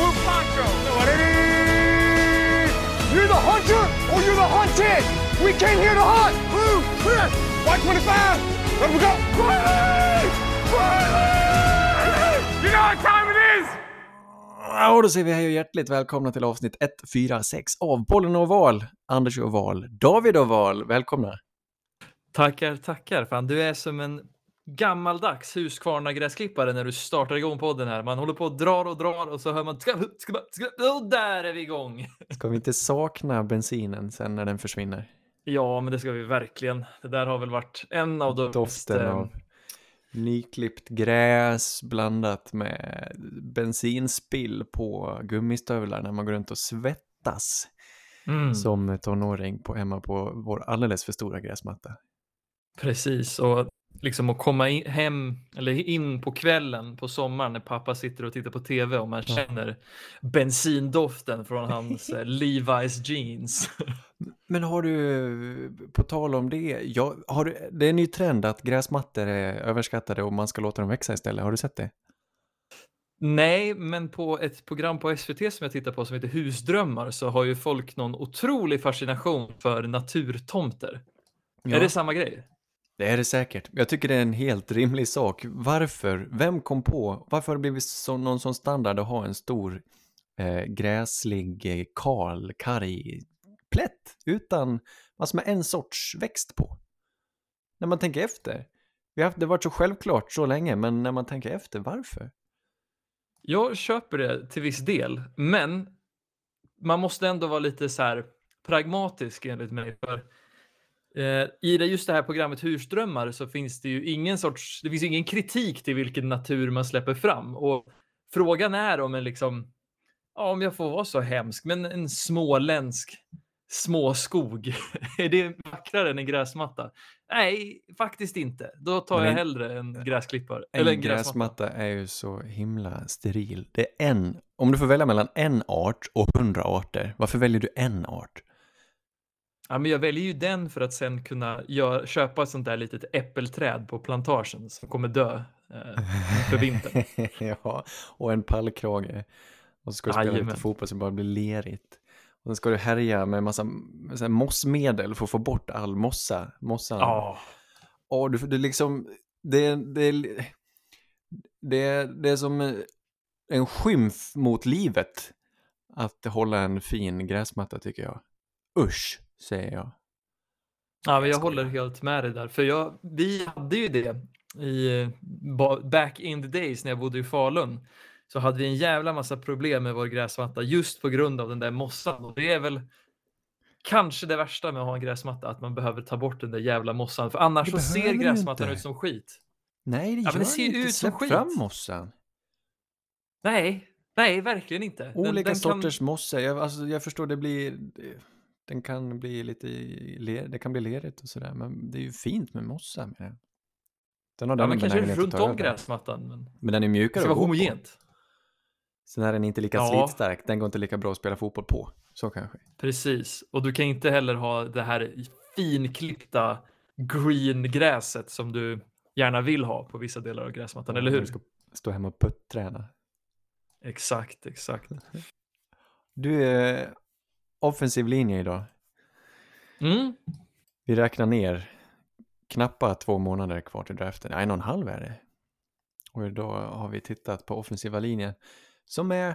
blue poncho. You're the hunter or you're the hunted. We came here to hunt. Blue, clear. White 25. Let we go. Riley! Riley! You know what time it is? Och då säger vi hej och hjärtligt välkomna till avsnitt 146 av Bollen och Oval. Anders och Oval, David Oval, välkomna. Tackar, tackar. Fan, du är som en gammaldags Husqvarna-gräsklippare när du startar igång podden här. Man håller på och drar och drar och så hör man och där är vi igång. Ska vi inte sakna bensinen sen när den försvinner? Ja, men det ska vi verkligen. Det där har väl varit en av de Doften eh, av nyklippt gräs blandat med bensinspill på gummistövlar när man går runt och svettas mm, som tonåring på, hemma på vår alldeles för stora gräsmatta. Precis, och liksom att komma in, hem eller in på kvällen på sommaren när pappa sitter och tittar på tv och man Ja. känner bensindoften från hans eh, Levi's jeans. Men har du, på tal om det, ja, har du, det är en ny trend att gräsmattor är överskattade och man ska låta dem växa istället. Har du sett det? Nej, men på ett program på SVT som jag tittar på som heter Husdrömmar så har ju folk någon otrolig fascination för naturtomter. Är det samma grej? Det är det säkert. Jag tycker det är en helt rimlig sak. Varför? Vem kom på? Varför har det blivit så, någon sån standard att ha en stor eh, gräslig, eh, karl, kal, karg plätt utan massor med en sorts växt på? När man tänker efter. Vi har haft, det har varit så självklart så länge, men när man tänker efter, varför? Jag köper det till viss del, men man måste ändå vara lite så här pragmatisk enligt mig. För i det, just det här programmet Husdrömmar så finns det ju ingen sorts, det finns ingen kritik till vilken natur man släpper fram. Och frågan är om en liksom, ja, om jag får vara så hemsk, men en småländsk småskog, är det vackrare än en gräsmatta? Nej, faktiskt inte. Då tar Men jag en- hellre en gräsklippare. En, eller en gräsmatta är ju så himla steril. Det är en, om du får välja mellan en art och hundra arter, varför väljer du en art? Ja, men jag väljer ju den för att sen kunna gör, köpa ett sånt där litet äppelträd på plantagen som kommer dö eh, för vintern. ja, och en pallkrage. Och så ska du spela Jajamän. lite fotboll så det bara blir lerigt. Och sen ska du härja med massa med så här mossmedel för att få bort all mossa. Mossan. Ja, Och du, du liksom, det, det, det, det är som en skymf mot livet att hålla en fin gräsmatta tycker jag. Usch, säger jag. ja men jag håller helt med dig där. För jag, vi hade ju det i ba- back in the days när jag bodde i Falun. Så hade vi en jävla massa problem med vår gräsmatta just på grund av den där mossan. Och det är väl kanske det värsta med att ha en gräsmatta, att man behöver ta bort den där jävla mossan. För annars så ser gräsmattan inte. ut som skit. Nej, det Ja, gör men det ser inte. ut som Släpp skit. fram mossan. Nej, nej, verkligen inte. Den- Olika den kan- sorters mossa. Jag, alltså, jag förstår, det blir... Den kan bli lite... le- Det kan bli lerigt och sådär. Men det är ju fint med mossa. Med det. Den har Ja, den men kanske runt om gräsmattan. Men Men den är det mjukare ska att vara gå på. homogent. Sen är den inte lika Ja. slitstark. Den går inte lika bra att spela fotboll på. Så kanske. Precis. Och du kan inte heller ha det här finklippta green-gräset som du gärna vill ha på vissa delar av gräsmattan, eller När hur? Du ska stå hemma och putträna. Exakt, exakt. Du är offensiv linje idag. Mm. Vi räknar ner knappa två månader kvar till draften. Nej, en och en halv är det. Och idag har vi tittat på offensiva linjen som är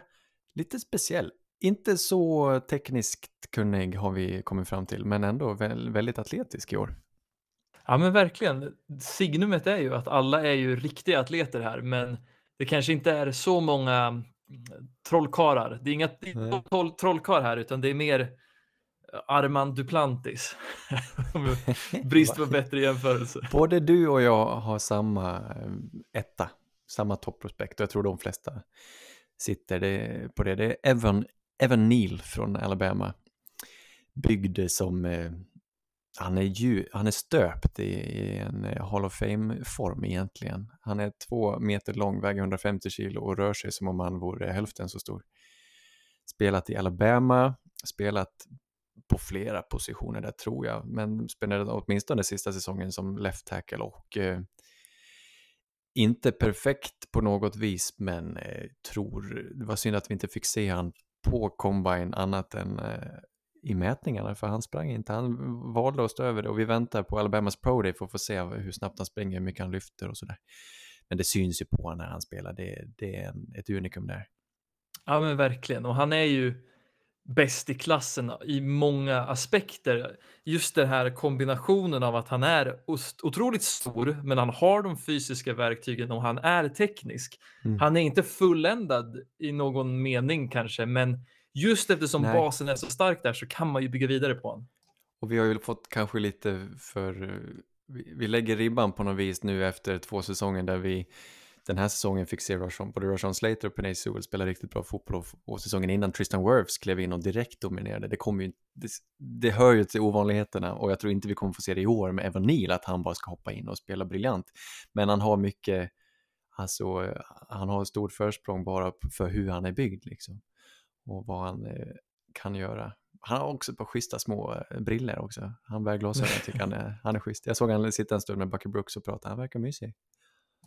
lite speciell. Inte så tekniskt kunnig har vi kommit fram till, men ändå väl, väldigt atletisk i år. Ja, men verkligen. Signumet är ju att alla är ju riktiga atleter här, men det kanske inte är så många trollkarlar. Det är inga troll, trollkarl här, utan det är mer eh, Armand Duplantis. Brist på bättre jämförelse. Både du och jag har samma eh, etta, samma topprospekt och jag tror de flesta sitter på det. Det är Evan, Evan Neal från Alabama. Byggd som, eh, han är ju, han är stöpt i, i en eh, Hall of Fame-form egentligen. Han är två meter lång, väger 150 kilo och rör sig som om han vore hälften så stor. Spelat i Alabama, spelat på flera positioner där tror jag, men spelade åtminstone sista säsongen som left tackle och eh, inte perfekt på något vis, men eh, tror, det var synd att vi inte fick se han på combine annat än eh, i mätningarna, för han sprang inte, han valde att stå över det och vi väntar på Alabamas Pro Day för att få se hur snabbt han springer, hur mycket han lyfter och sådär. Men det syns ju på honom när han spelar, det, det är en, ett unikum där. Ja men verkligen, och han är ju bäst i klassen i många aspekter. Just den här kombinationen av att han är otroligt stor, men han har de fysiska verktygen och han är teknisk. Mm. Han är inte fulländad i någon mening kanske, men just eftersom Nej. basen är så stark där så kan man ju bygga vidare på honom. Och vi har ju fått kanske lite för, vi lägger ribban på något vis nu efter två säsonger där vi den här säsongen fick se Roshan, både Roshan Slater och Penay Sewell spela riktigt bra fotboll och, och säsongen innan Tristan Wirfs klev in och direkt dominerade. Det, kommer ju, det, det hör ju till ovanligheterna och jag tror inte vi kommer få se det i år med Evan Neal att han bara ska hoppa in och spela briljant. Men han har mycket, alltså han har ett stort försprång bara för hur han är byggd liksom och vad han eh, kan göra. Han har också ett par schyssta små eh, briller också. Han bär glasögon, jag tycker han är, han är schysst. Jag såg han sitta en stund med Bucky Brooks och prata, han verkar mysig.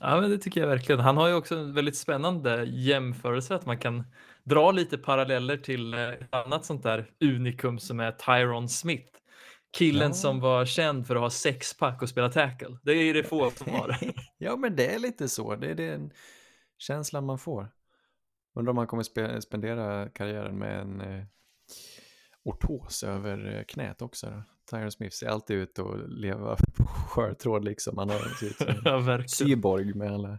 Ja, men det tycker jag verkligen. Han har ju också en väldigt spännande jämförelse att man kan dra lite paralleller till eh, ett annat sånt där unikum som är Tyron Smith. Killen ja. som var känd för att ha sexpack och spela tackle. Det är det få som har. ja, men det är lite så. Det är den känslan man får. Undrar om han kommer spendera karriären med en eh, ortos över eh, knät också. Då. Tyron Smith ser alltid ut att leva på sjötråd liksom. Han har ja, cyborg med alla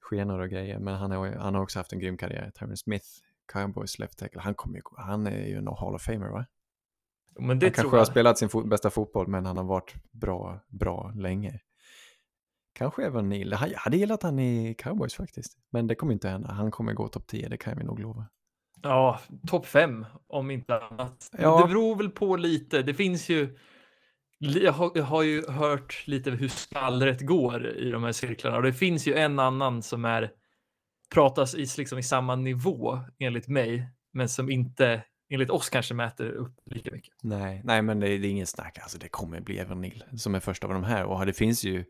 skenor och grejer. Men han har, han har också haft en grym karriär. Tyron Smith, Cowboys left tackle. Han, kommer ju, han är ju en Hall of Famer va? Men det han kanske jag. har spelat sin fot bästa fotboll men han har varit bra, bra länge. Kanske även Neil. Jag hade gillat han i Cowboys faktiskt. Men det kommer inte hända. Han kommer gå topp 10, det kan vi nog lova. Ja, topp 5 om inte annat. Ja. Det beror väl på lite. Det finns ju jag har, jag har ju hört lite hur skallret går i de här cirklarna och det finns ju en annan som är pratas i, liksom i samma nivå enligt mig, men som inte enligt oss kanske mäter upp lika mycket. Nej, nej men det, det är ingen snack. Alltså det kommer bli Evan Neal som är första av de här och det finns ju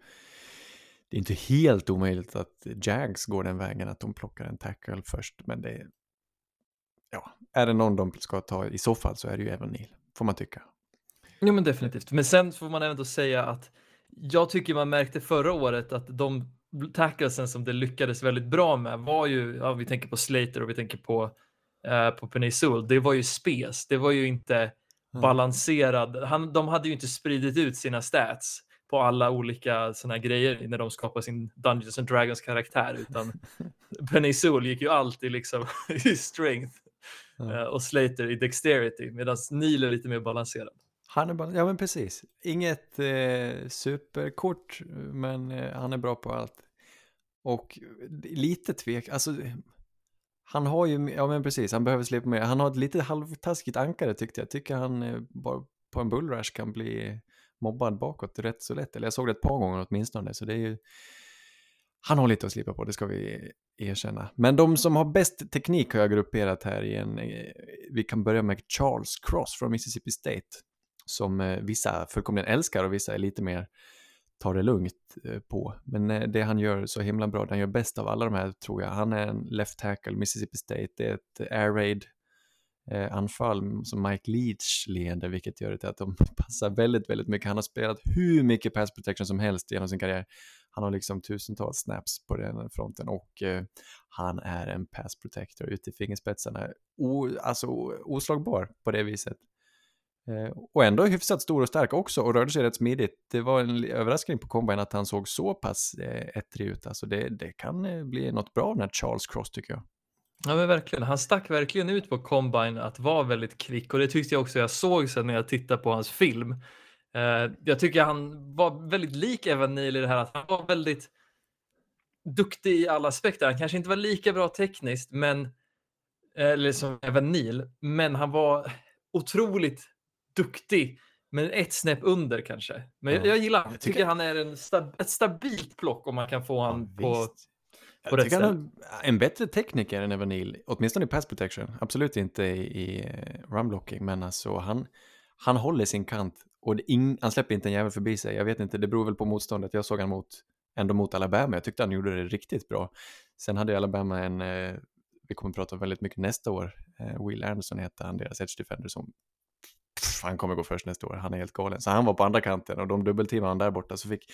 det är inte helt omöjligt att Jags går den vägen att de plockar en tackle först, men det är ja, är det någon de ska ta i så fall så är det ju Evan Neal, får man tycka. Jo men definitivt, men sen får man ändå säga att jag tycker man märkte förra året att de tacklesen som det lyckades väldigt bra med var ju, ja, vi tänker på Slater och vi tänker på, eh, på Penny Sewell, det var ju spes, det var ju inte balanserad, Han, de hade ju inte spridit ut sina stats på alla olika sådana grejer när de skapar sin Dungeons and Dragons karaktär utan Penny Sewell gick ju alltid liksom i strength. Eh, och Slater i dexterity medan Neil är lite mer balanserad. Han är bara, ja men precis. Inget eh, superkort, men eh, han är bra på allt. Och lite tvek, alltså han har ju, ja men precis, han behöver slipa med. Han har ett lite halvtaskigt ankare tyckte jag. Tycker han eh, bara på en bullrush kan bli mobbad bakåt rätt så lätt. Eller jag såg det ett par gånger åtminstone, så det är ju han har lite att slipa på, det ska vi erkänna. Men de som har bäst teknik har jag grupperat här i en, eh, vi kan börja med Charles Cross från Mississippi State, som eh, vissa fullkomligen älskar och vissa är lite mer tar det lugnt eh, på. Men det han gör så himla bra, det han gör bäst av alla de här tror jag, han är en left tackle, Mississippi State, det är ett air raid Eh, anfall som Mike Leach leder, vilket gör det till att de passar väldigt, väldigt mycket. Han har spelat hur mycket pass protection som helst genom sin karriär. Han har liksom tusentals snaps på den fronten och eh, han är en pass protector ute i fingerspetsarna. O, alltså oslagbar på det viset. Eh, och ändå hyfsat stor och stark också och rörde sig rätt smidigt. Det var en överraskning på combine att han såg så pass eh, ettrig ut. Alltså det, det kan eh, bli något bra när Charles Cross tycker jag. Ja men verkligen, han stack verkligen ut på combine att vara väldigt kvick och det tyckte jag också jag såg sen när jag tittade på hans film. Uh, jag tycker han var väldigt lik Evan Neal i det här att han var väldigt duktig i alla aspekter. Han kanske inte var lika bra tekniskt, men eller som Evan Neal, men han var otroligt duktig. Men ett snäpp under kanske. Men ja. jag, gillar, jag tycker, han är en stab ett stabilt plock om man kan få han ja, på, på jag tycker han är en bättre tekniker än Evan Neal, åtminstone i pass protection. Absolut inte i, i eh, runblocking, men alltså han, han håller sin kant och in, han släpper inte en jävel förbi sig. Jag vet inte, det beror väl på motståndet. Jag såg han mot ändå mot Alabama. Jag tyckte han gjorde det riktigt bra. Sen hade Alabama en, eh, vi kommer att prata väldigt mycket nästa år, eh, Will Anderson heter han, deras edge defender som pff, han kommer gå först nästa år, han är helt galen. Så han var på andra kanten och de dubbelteamade han där borta så fick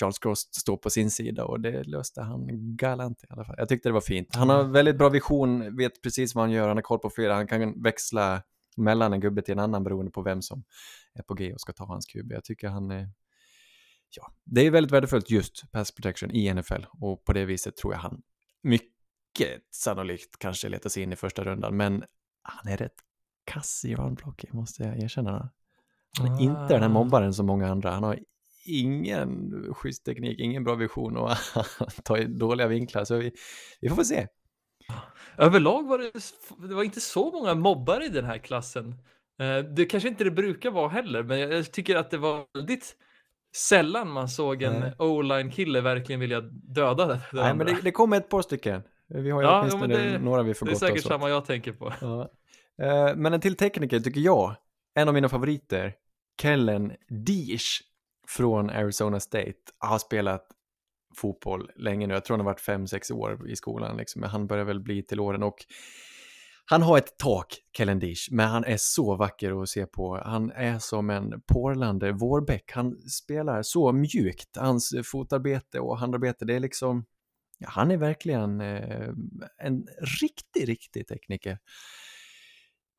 Charles Cross stå på sin sida och det löste han galant i alla fall. Jag tyckte det var fint. Han har väldigt bra vision, vet precis vad han gör, han har koll på flera, han kan växla mellan en gubbe till en annan beroende på vem som är på G och ska ta hans QB. Jag tycker han är ja, det är väldigt värdefullt just pass protection i NFL och på det viset tror jag han mycket sannolikt kanske letar sig in i första rundan, men han är rätt kass i runblocking måste jag erkänna. Han är ah. inte den här ah. mobbaren som många andra. Han har ingen schysst teknik, ingen bra vision och tar dåliga vinklar, så vi, vi får se. Överlag var det, det var inte så många mobbare i den här klassen. Eh, det kanske inte det brukar vara heller, men jag tycker att det var väldigt sällan man såg en o-line-kille verkligen vilja döda den Nej, men det, det kommer ett par stycken. Vi har ju ja, åtminstone det, några vi får Det är säkert samma jag tänker på. Ja. Eh, men en till tekniker tycker jag, en av mina favoriter, Kellen Deesh från Arizona State, har spelat fotboll länge nu. Jag tror han har varit fem sex år i skolan, liksom. men han börjar väl bli till åren och han har ett tak, Kellen Kellendish, men han är så vacker att se på. Han är som en porlande vårbäck. Han spelar så mjukt. Hans fotarbete och handarbete, det är liksom... Ja, han är verkligen eh, en riktig, riktig tekniker.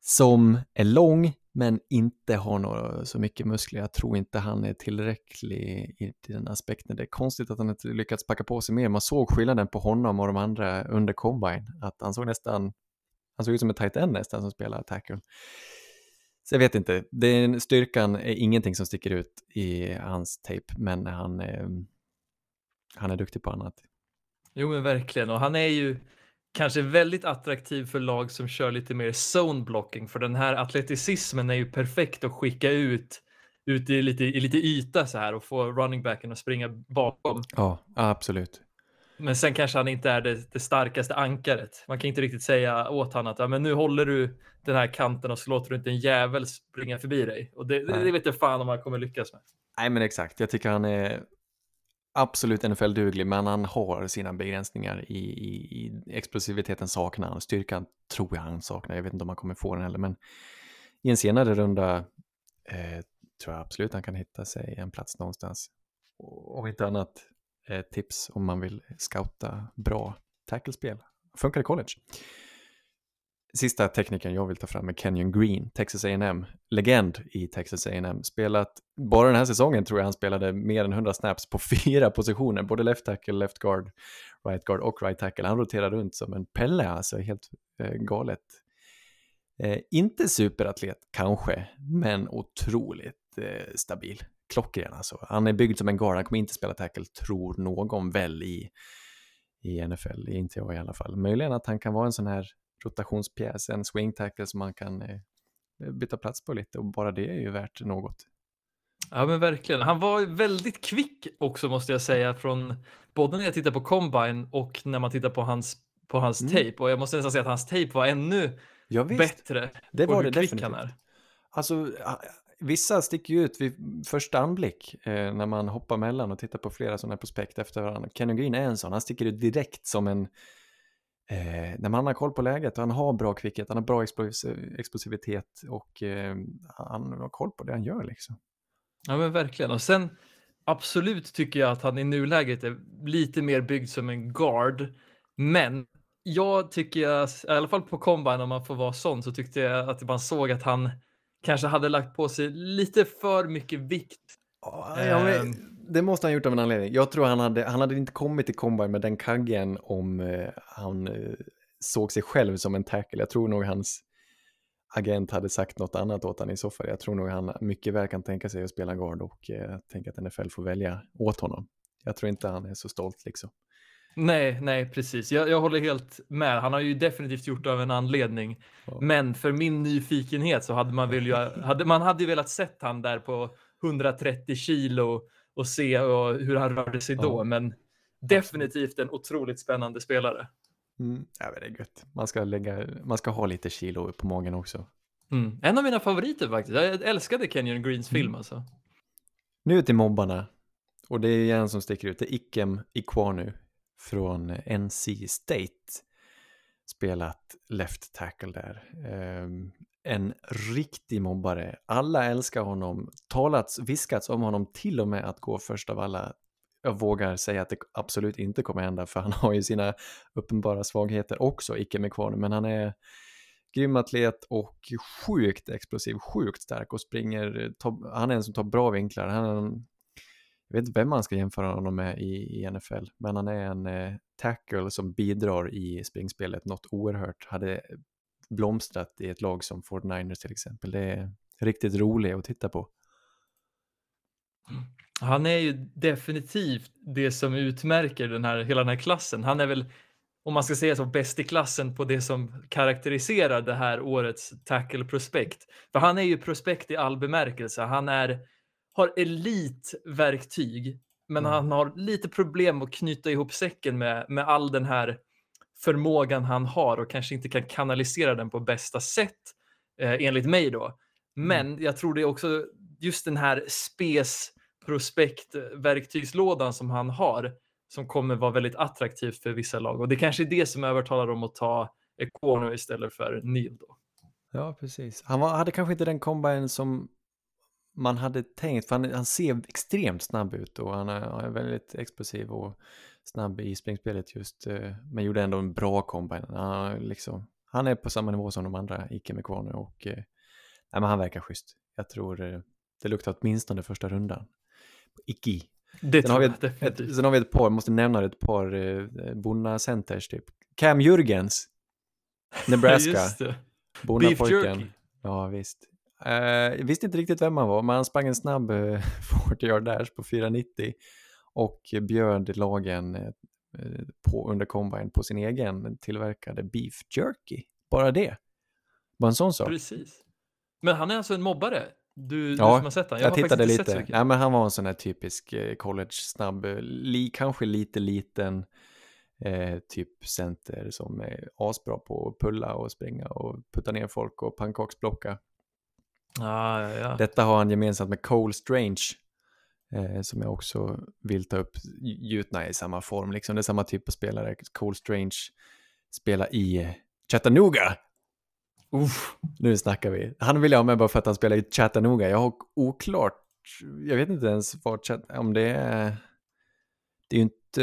Som är lång, men inte har några, så mycket muskler. Jag tror inte han är tillräcklig i den aspekten. Det är konstigt att han inte lyckats packa på sig mer. Man såg skillnaden på honom och de andra under combine. Att han såg nästan han såg ut som en tight end nästan som spelar tackle. Så jag vet inte, den styrkan är ingenting som sticker ut i hans tape, men han, han är duktig på annat. Jo men verkligen, och han är ju kanske väldigt attraktiv för lag som kör lite mer zone blocking, för den här atleticismen är ju perfekt att skicka ut ut i lite, i lite yta så här och få running backen att springa bakom. Ja, absolut. Men sen kanske han inte är det, det, starkaste ankaret. Man kan inte riktigt säga åt honom att ja, men nu håller du den här kanten och så låter du inte en jävel springa förbi dig. Och det, det, det vet jag fan om han kommer lyckas med. Nej, men exakt. Jag tycker han är absolut NFL-duglig, men han har sina begränsningar i, i, i explosiviteten saknar han. Styrkan tror jag han saknar. Jag vet inte om han kommer få den heller, men i en senare runda eh, tror jag absolut han kan hitta sig en plats någonstans. Om inte annat eh, tips om man vill scouta bra tacklespel. Funkar i college. Sista tekniken jag vill ta fram är Kenyon Green, Texas A&M, legend i Texas A&M. Spelat, bara den här säsongen tror jag han spelade mer än 100 snaps på fyra positioner, både left tackle, left guard, right guard och right tackle. Han roterar runt som en pelle, alltså helt eh, galet. Eh, inte superatlet kanske, men otroligt eh, stabil klockren alltså. Han är byggd som en guard, han kommer inte spela tackle, tror någon väl i, i NFL, inte jag i alla fall. Möjligen att han kan vara en sån här rotationspjäs, en swing tackle som man kan eh, byta plats på lite och bara det är ju värt något. Ja men verkligen. Han var väldigt kvick också måste jag säga från både när jag tittar på combine och när man tittar på hans, på hans mm. tape och jag måste nästan säga att hans tape var ännu ja, bättre. Det var det definitivt. Alltså vissa sticker ju ut vid första anblick eh, när man hoppar mellan och tittar på flera sådana prospekt efter varandra. Kenny Green är en sån, han sticker ut direkt som en eh, när man har koll på läget och han har bra kvickhet, han har bra explosivitet och eh, han har koll på det han gör liksom. Ja men verkligen och sen absolut tycker jag att han i nuläget är lite mer byggd som en guard men jag tycker, i alla fall på combine om man får vara sån, så tyckte jag att man såg att han kanske hade lagt på sig lite för mycket vikt. Ja, men, ehm. Det måste han gjort av en anledning. Jag tror han hade, han hade inte kommit till combine med den kaggen om eh, han eh, såg sig själv som en tackle. Jag tror nog hans agent hade sagt något annat åt honom i så fall. Jag tror nog han mycket väl kan tänka sig att spela guard och eh, tänka att NFL får välja åt honom. Jag tror inte han är så stolt liksom. Nej, nej, precis. Jag, jag håller helt med. Han har ju definitivt gjort det av en anledning. Ja. Men för min nyfikenhet så hade man, väl ju, hade, man hade velat sett han där på 130 kilo och se och hur han rörde sig ja. då. Men definitivt en otroligt spännande spelare. Mm. Ja, det är gött. Man ska, lägga, man ska ha lite kilo på magen också. Mm. En av mina favoriter faktiskt. Jag älskade Kenyon Greens film mm. alltså. Nu till mobbarna. Och det är en som sticker ut, det är Ikem Ikwanu från NC State. Spelat left tackle där. En riktig mobbare. Alla älskar honom, talats, viskats om honom till och med att gå först av alla. Jag vågar säga att det absolut inte kommer hända för han har ju sina uppenbara svagheter också, icke med kvar men han är grym atlet och sjukt explosiv, sjukt stark och springer, han är en som tar bra vinklar, han är en, jag vet inte vem man ska jämföra honom med i, i NFL, men han är en eh, tackle som bidrar i springspelet något oerhört, hade blomstrat i ett lag som 49ers till exempel. Det är riktigt roligt att titta på. Han är ju definitivt det som utmärker den här, hela den här klassen. Han är väl, om man ska säga så, bäst i klassen på det som karaktäriserar det här årets tackle prospekt. För han är ju prospekt i all bemärkelse. Han är, har elitverktyg, men mm. han har lite problem att knyta ihop säcken med, med all den här förmågan han har och kanske inte kan kanalisera den på bästa sätt eh, enligt mig då. Mm. Men mm. jag tror det är också just den här spes prospekt verktygslådan som han har som kommer vara väldigt attraktivt för vissa lag och det kanske är det som övertalar dem att ta Equano istället för Neil då. Ja, precis. Han var, hade kanske inte den combine som man hade tänkt, för han, han ser extremt snabb ut och han är, han är väldigt explosiv och snabb i springspelet just, eh, men gjorde ändå en bra combine. Han, liksom, han är på samma nivå som de andra icke med nu och eh, nej, men han verkar schysst. Jag tror eh, det luktar åtminstone första rundan. Icke. Det sen, har vi ett, ett, sen har vi ett par, måste nämna ett par eh, Bonna Centers typ. Cam Jurgens, Nebraska. Bonna-pojken. Ja, visst. Jag visste inte riktigt vem han var, men han sprang en snabb uh, 40 yard dash på 490 och bjöd lagen uh, på, under combine på sin egen tillverkade beef jerky. Bara det. Bara en sån sak. Precis. Men han är alltså en mobbare? Du, ja, du har sett han. Jag, jag tittade lite. Ja, men han var en sån här typisk college-snabb, li, kanske lite liten, eh, typ center som är asbra på att pulla och springa och putta ner folk och pannkaksblocka. Ah, ja, ja. Detta har han gemensamt med Cole Strange eh, som jag också vill ta upp. Gjutna i samma form, liksom det är samma typ av spelare. Cole Strange spelar i eh, Chattanooga. Uff, nu snackar vi. Han vill jag ha med bara för att han spelar i Chattanooga. Jag har oklart, jag vet inte ens vad, om det är, det är ju inte,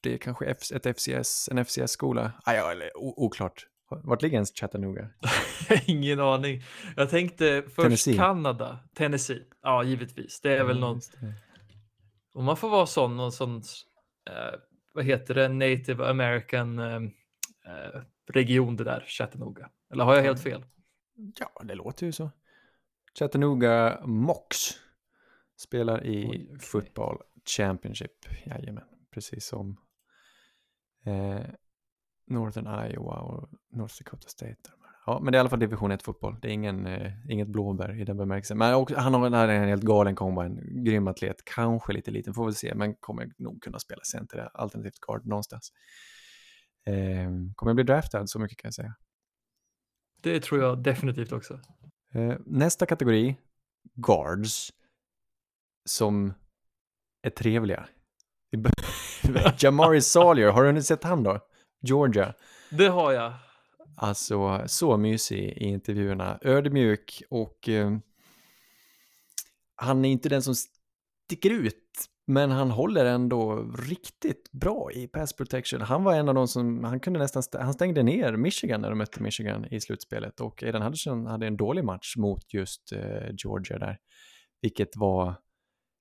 det är kanske ett FCS, en FCS-skola. Ah, ja, eller oklart. Vart ligger ens Chattanooga? Ingen aning. Jag tänkte först Tennessee. Kanada, Tennessee. Ja, givetvis. Det är ja, väl något. Om man får vara sån, någon sån, eh, vad heter det, native american eh, eh, region det där, Chattanooga. Eller har jag helt fel? Ja, det låter ju så. Chattanooga Mox spelar i Oj, okay. Football Championship. Jajamän, precis som eh, Northern Iowa och North Dakota State. Ja, men det är i alla fall division 1-fotboll. Det är ingen, eh, inget blåbär i den bemärkelsen. Men också, han har en helt galen combine, grym atlet, kanske lite liten, får vi se, men kommer nog kunna spela center, alternativt guard någonstans. Eh, kommer bli draftad, så mycket kan jag säga. Det tror jag definitivt också. Eh, nästa kategori, guards, som är trevliga. Jamari Salier, har du hunnit sett han då? Georgia. Det har jag. Alltså så mysig i intervjuerna, ödmjuk och eh, han är inte den som sticker ut, men han håller ändå riktigt bra i pass protection. Han var en av de som, han kunde nästan, han stängde ner Michigan när de mötte Michigan i slutspelet och Aidan Hudson hade en dålig match mot just eh, Georgia där, vilket var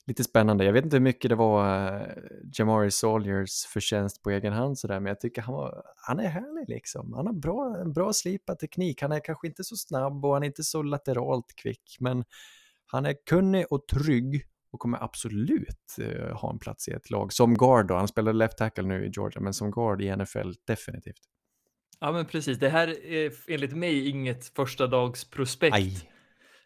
lite spännande. Jag vet inte hur mycket det var uh, Jamari Salyers förtjänst på egen hand sådär, men jag tycker han, var, han är härlig liksom. Han har bra, en bra slipad teknik. Han är kanske inte så snabb och han är inte så lateralt kvick, men han är kunnig och trygg och kommer absolut uh, ha en plats i ett lag. Som guard då, han spelar left tackle nu i Georgia, men som guard i NFL definitivt. Ja men precis, det här är enligt mig inget första dags prospekt. Aj.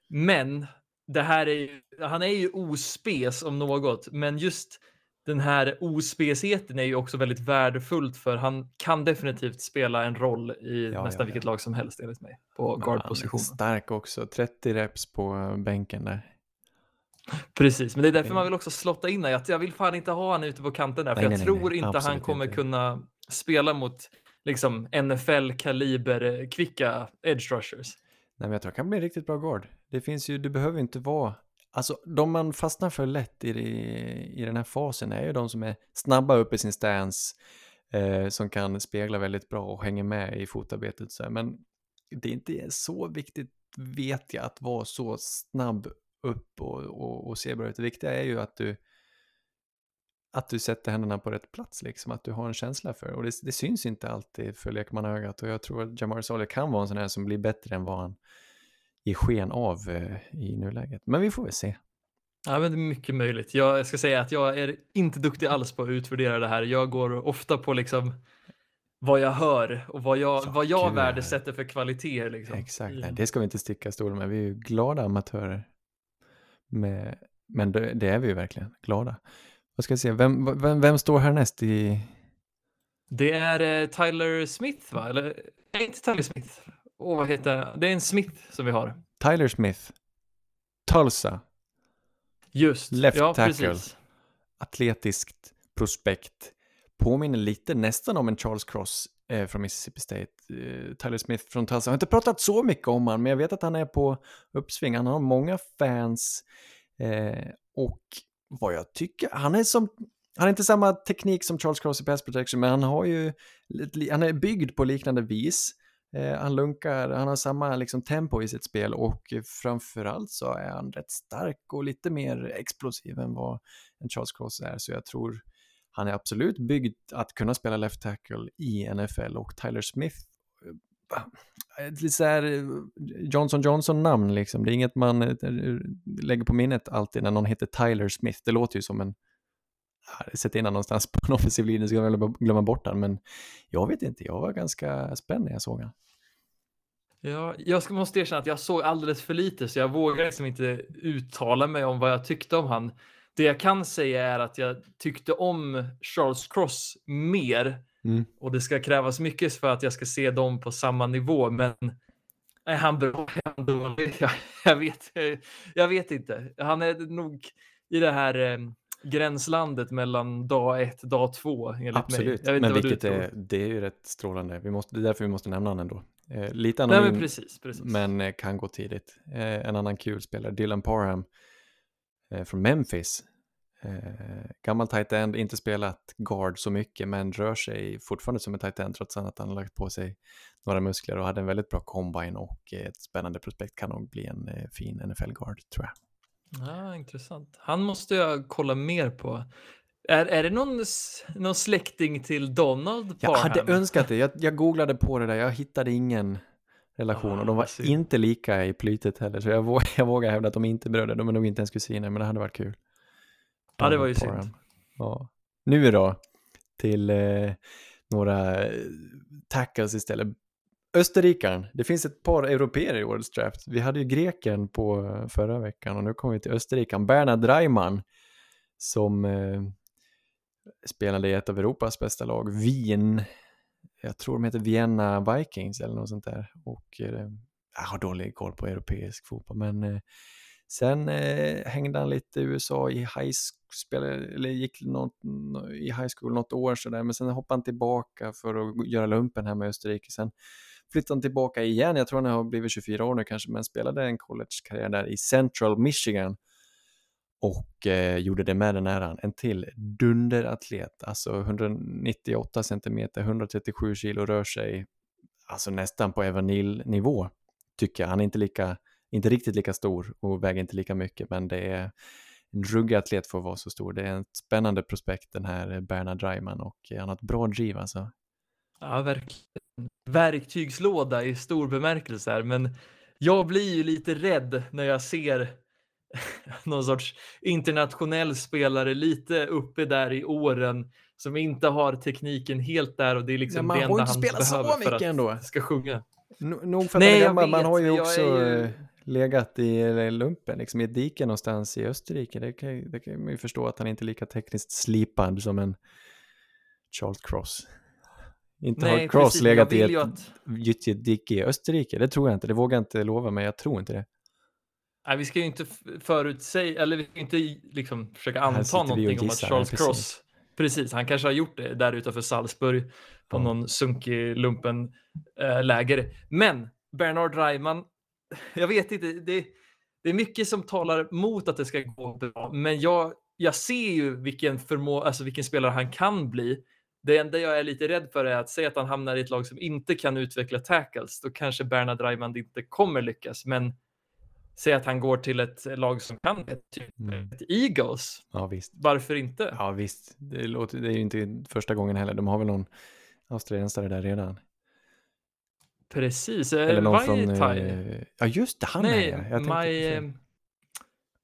Men det här är ju, han är ju ospes om något, men just den här ospesheten är ju också väldigt värdefullt för han kan definitivt spela en roll i ja, nästan ja, vilket ja. lag som helst enligt mig på guardpositionen. Stark också, 30 reps på bänken där. Precis, men det är därför man vill också slotta in att jag vill fan inte ha han ute på kanten där, för Nej, jag nej, tror nej, inte han kommer inte. kunna spela mot liksom NFL-kaliber kvicka edge rushers. Nej, men jag tror det kan bli en riktigt bra guard. Det finns ju, du behöver inte vara... Alltså, de man fastnar för lätt i, i, i den här fasen är ju de som är snabba upp i sin stance, eh, som kan spegla väldigt bra och hänger med i fotarbetet. Så här. Men det är inte så viktigt, vet jag, att vara så snabb upp och, och, och se bra ut. Det viktiga är ju att du att du sätter händerna på rätt plats, liksom, att du har en känsla för det. Och det, det syns inte alltid för lekmannaögat och jag tror att Jamar Saleh kan vara en sån här som blir bättre än vad han ger sken av eh, i nuläget. Men vi får väl se. Ja, men det är mycket möjligt. Jag ska säga att jag är inte duktig alls på att utvärdera det här. Jag går ofta på liksom vad jag hör och vad jag, Ja, vad jag kul. värdesätter för kvaliteter. Liksom. Exakt, nej, det ska vi inte sticka stolen med. Vi är ju glada amatörer. Med, men det, det är vi ju verkligen, glada. Vad ska jag se, vem, vem, vem står härnäst i... Det är eh, Tyler Smith, va? Eller nej, inte Tyler Smith. Åh, vad heter det? Det är en Smith som vi har. Tyler Smith, Tulsa, Just. Left ja, tackle. precis. atletiskt prospekt. Påminner lite nästan om en Charles Cross eh, från Mississippi State. Eh, Tyler Smith från Tulsa. Jag har inte pratat så mycket om han, men jag vet att han är på uppsving. Han har många fans. Eh, och vad jag tycker, han är som... Han har inte samma teknik som Charles Cross i pass protection, men han har ju... Han är byggd på liknande vis. Eh, han lunkar, han har samma liksom, tempo i sitt spel och framförallt så är han rätt stark och lite mer explosiv än vad en Charles Cross är. Så jag tror han är absolut byggd att kunna spela left tackle i NFL och Tyler Smith lite så här eh, Johnson Johnson-namn liksom. Det är inget man eh, eh, lägger på minnet alltid när någon heter Tyler Smith. Det låter ju som en sätt in honom någonstans på en offensiv linje så jag glömma bort den, Men jag vet inte, jag var ganska spänd när jag såg honom. Ja, jag måste erkänna att jag såg alldeles för lite så jag vågar liksom inte uttala mig om vad jag tyckte om han. Det jag kan säga är att jag tyckte om Charles Cross mer Mm. och det ska krävas mycket för att jag ska se dem på samma nivå. Men är han bra? Är han dålig? Jag, jag, vet, jag vet inte. Han är nog i det här eh, gränslandet mellan dag ett och dag två enligt Absolut, mig. Men vilket är, det är ju rätt strålande. Vi måste, det är därför vi måste nämna honom ändå. Eh, lite Nej, anonym, men precis, precis. men eh, kan gå tidigt. Eh, en annan kul spelare, Dylan Parham från Memphis. Eh, gammal tight end, inte spelat guard så mycket, men rör sig fortfarande som en tight end trots att han har lagt på sig några muskler och hade en väldigt bra combine och ett spännande prospekt kan nog bli en eh, fin NFL-guard tror jag. Ja, intressant. Han måste jag kolla mer på. Är, är det någon, någon släkting till Donald Jag Parham? hade önskat det, jag, jag googlade på det där, jag hittade ingen relation Ah, och de var synd. inte lika i plytet heller, så jag, vågar, jag vågar hävda att de inte är bröder, de är nog inte ens kusiner, men det hade varit kul. Ja, det var ju synd. Ja. Nu då, till eh, några eh, tackles istället. Österrikaren, det finns ett par europeer i årets draft. Vi hade ju greken på eh, förra veckan och nu kommer vi till Österrikaren. Bernhard Reimann som eh, spelade i ett av Europas bästa lag, Wien. Jag tror de heter Vienna Vikings eller något sånt där. Och eh, jag har dålig koll på europeisk fotboll, men eh, sen eh, hängde han lite i USA i high school, eller gick något, i high school något år sådär, men sen hoppade han tillbaka för att göra lumpen här med Österrike. Sen flyttade han tillbaka igen, jag tror han har blivit 24 år nu kanske, men spelade en collegekarriär där i Central Michigan och eh, gjorde det med den äran. En till dunderatlet, alltså 198 centimeter, 137 kilo, rör sig alltså nästan på Evanil-nivå tycker jag. Han är inte, lika, inte riktigt lika stor och väger inte lika mycket, men det är en ruggig atlet för att vara så stor. Det är ett spännande prospekt den här Bernhard Reimann och eh, han har ett bra driv alltså. Ja, verkligen. Verktygslåda i stor bemärkelse här, men jag blir ju lite rädd när jag ser någon sorts internationell spelare lite uppe där i åren som inte har tekniken helt där och det är liksom Ja, man det enda han behöver för mycket att ändå. ska sjunga. No- Nog för att Nej, han är gammal, man har ju också är ju- eh, legat i lumpen, liksom i ett dike någonstans i Österrike. Det kan, det kan man ju förstå att han inte är lika tekniskt slipad som en Charles Cross. Inte har Nej, Cross precis, legat i ett att- dike i Österrike, det tror jag inte, det vågar jag inte lova, men jag tror inte det. Nej, vi ska ju inte förutsäga, eller vi ska inte liksom försöka anta någonting om att Charles ja, Cross, precis, han kanske har gjort det där utanför Salzburg på Ja. någon sunkig lumpen äh, läger. Men Bernard Reimann, jag vet inte, det, det är mycket som talar mot att det ska gå bra, men jag, jag ser ju vilken, förmå, alltså vilken spelare han kan bli. Det enda jag är lite rädd för är att säga att han hamnar i ett lag som inte kan utveckla tackles, då kanske Bernard Reimann inte kommer lyckas, men säg att han går till ett lag som kan det, typ Mm. ett Eagles. Ja, visst. Varför inte? Ja, visst. Det, låter, det är ju inte första gången heller. De har väl någon australiensare där redan. Precis. Eller någon Vai från... Eh, Ja, just det, han Nej, är. Jag Maj... eh.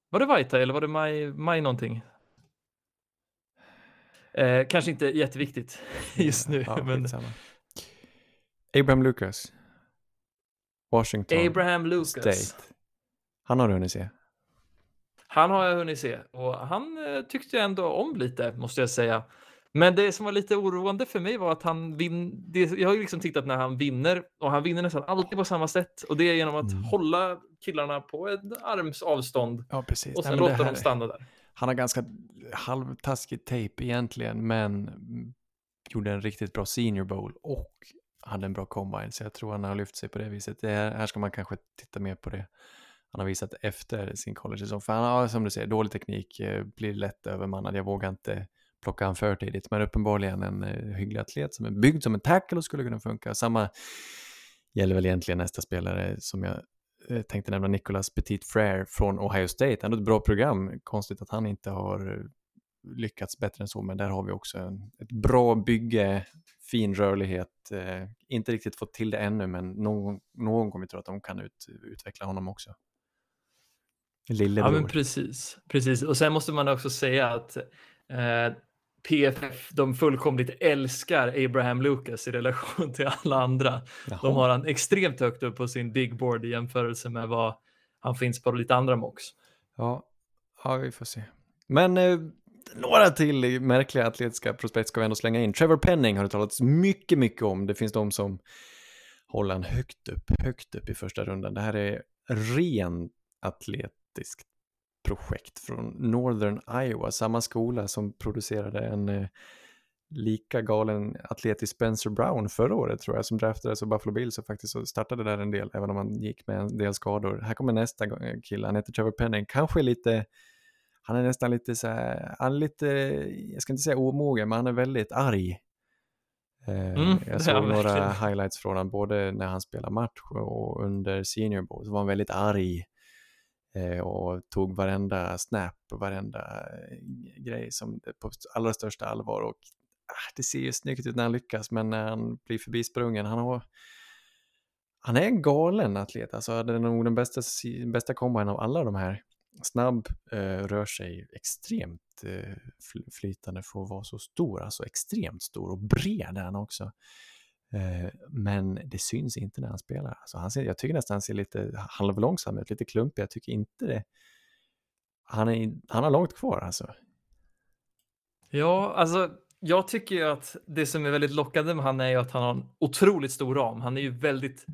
Var det Vaitai eller var det Maj, Maj någonting? Eh, kanske inte jätteviktigt just nu, Ja, men skitsamma. Abraham Lucas. Washington Abraham Lucas. State. Han har du hunnit se. Han har jag hunnit se och han eh, tyckte jag ändå om lite, måste jag säga. Men det som var lite oroande för mig var att han vinner. Jag har ju liksom tittat när han vinner och han vinner nästan alltid på samma sätt och det är genom att Mm. hålla killarna på ett arms avstånd Ja, precis. och sen låta dem stanna där. Han har ganska halvtaskig tejp egentligen, men gjorde en riktigt bra senior bowl och hade en bra combine, så jag tror han har lyft sig på det viset. Det här, här ska man kanske titta mer på det. Han har visat efter sin college-säsong, för han har, som du säger, dålig teknik, eh, blir lätt övermannad. Jag vågar inte plocka han för tidigt, men uppenbarligen en eh, hygglig atlet som är byggd som en tackle och skulle kunna funka. Samma gäller väl egentligen nästa spelare som jag eh, tänkte nämna, Nicholas Petit Frere från Ohio State. Ändå ett bra program, konstigt att han inte har eh, lyckats bättre än så, men där har vi också en, ett bra bygge, fin rörlighet, eh, inte riktigt fått till det ännu, men någon, någon gång vi tror att de kan ut, utveckla honom också. Ja, Lillebror. men precis, precis. Och sen måste man också säga att eh, PFF, de fullkomligt älskar Abraham Lucas i relation till alla andra. Jaha. De har han extremt högt upp på sin big board i jämförelse med vad han finns på lite andra mocks. Ja, ja, vi får se. Men eh, några till märkliga atletiska prospekt ska vi ändå slänga in. Trevor Penning har det talats mycket, mycket om. Det finns de som håller han högt upp, högt upp i första rundan. Det här är ren atletiskt projekt från Northern Iowa, samma skola som producerade en eh, lika galen atlet i Spencer Brown förra året tror jag, som draftades av Buffalo Bills och faktiskt så startade där en del, även om han gick med en del skador. Här kommer nästa gång- kille, han heter Trevor Penning, kanske lite, han är nästan lite så här, han är lite, jag ska inte säga omogen, men han är väldigt arg. Eh, Mm, jag såg några verkligen. highlights från honom, både när han spelade match och under Senior Bowl, så var han väldigt arg eh, Eh, och tog varenda snap och varenda eh, grej som på allra största allvar och ah, det ser ju snyggt ut när han lyckas men när han blir förbisprungen, han har han är en galen atlet, alltså hade nog den bästa, bästa kombinen av alla de här. Snabb, eh, rör sig extremt eh, flytande för att vara så stor, alltså extremt stor och bred är han också. Eh, men det syns inte när han spelar. Alltså han ser, jag tycker nästan han ser lite halvlångsam ut, lite klumpig. Jag tycker inte det. Han, är, han har långt kvar alltså. Ja, alltså jag tycker ju att det som är väldigt lockande med han är ju att han har en otroligt stor ram. Han är ju väldigt,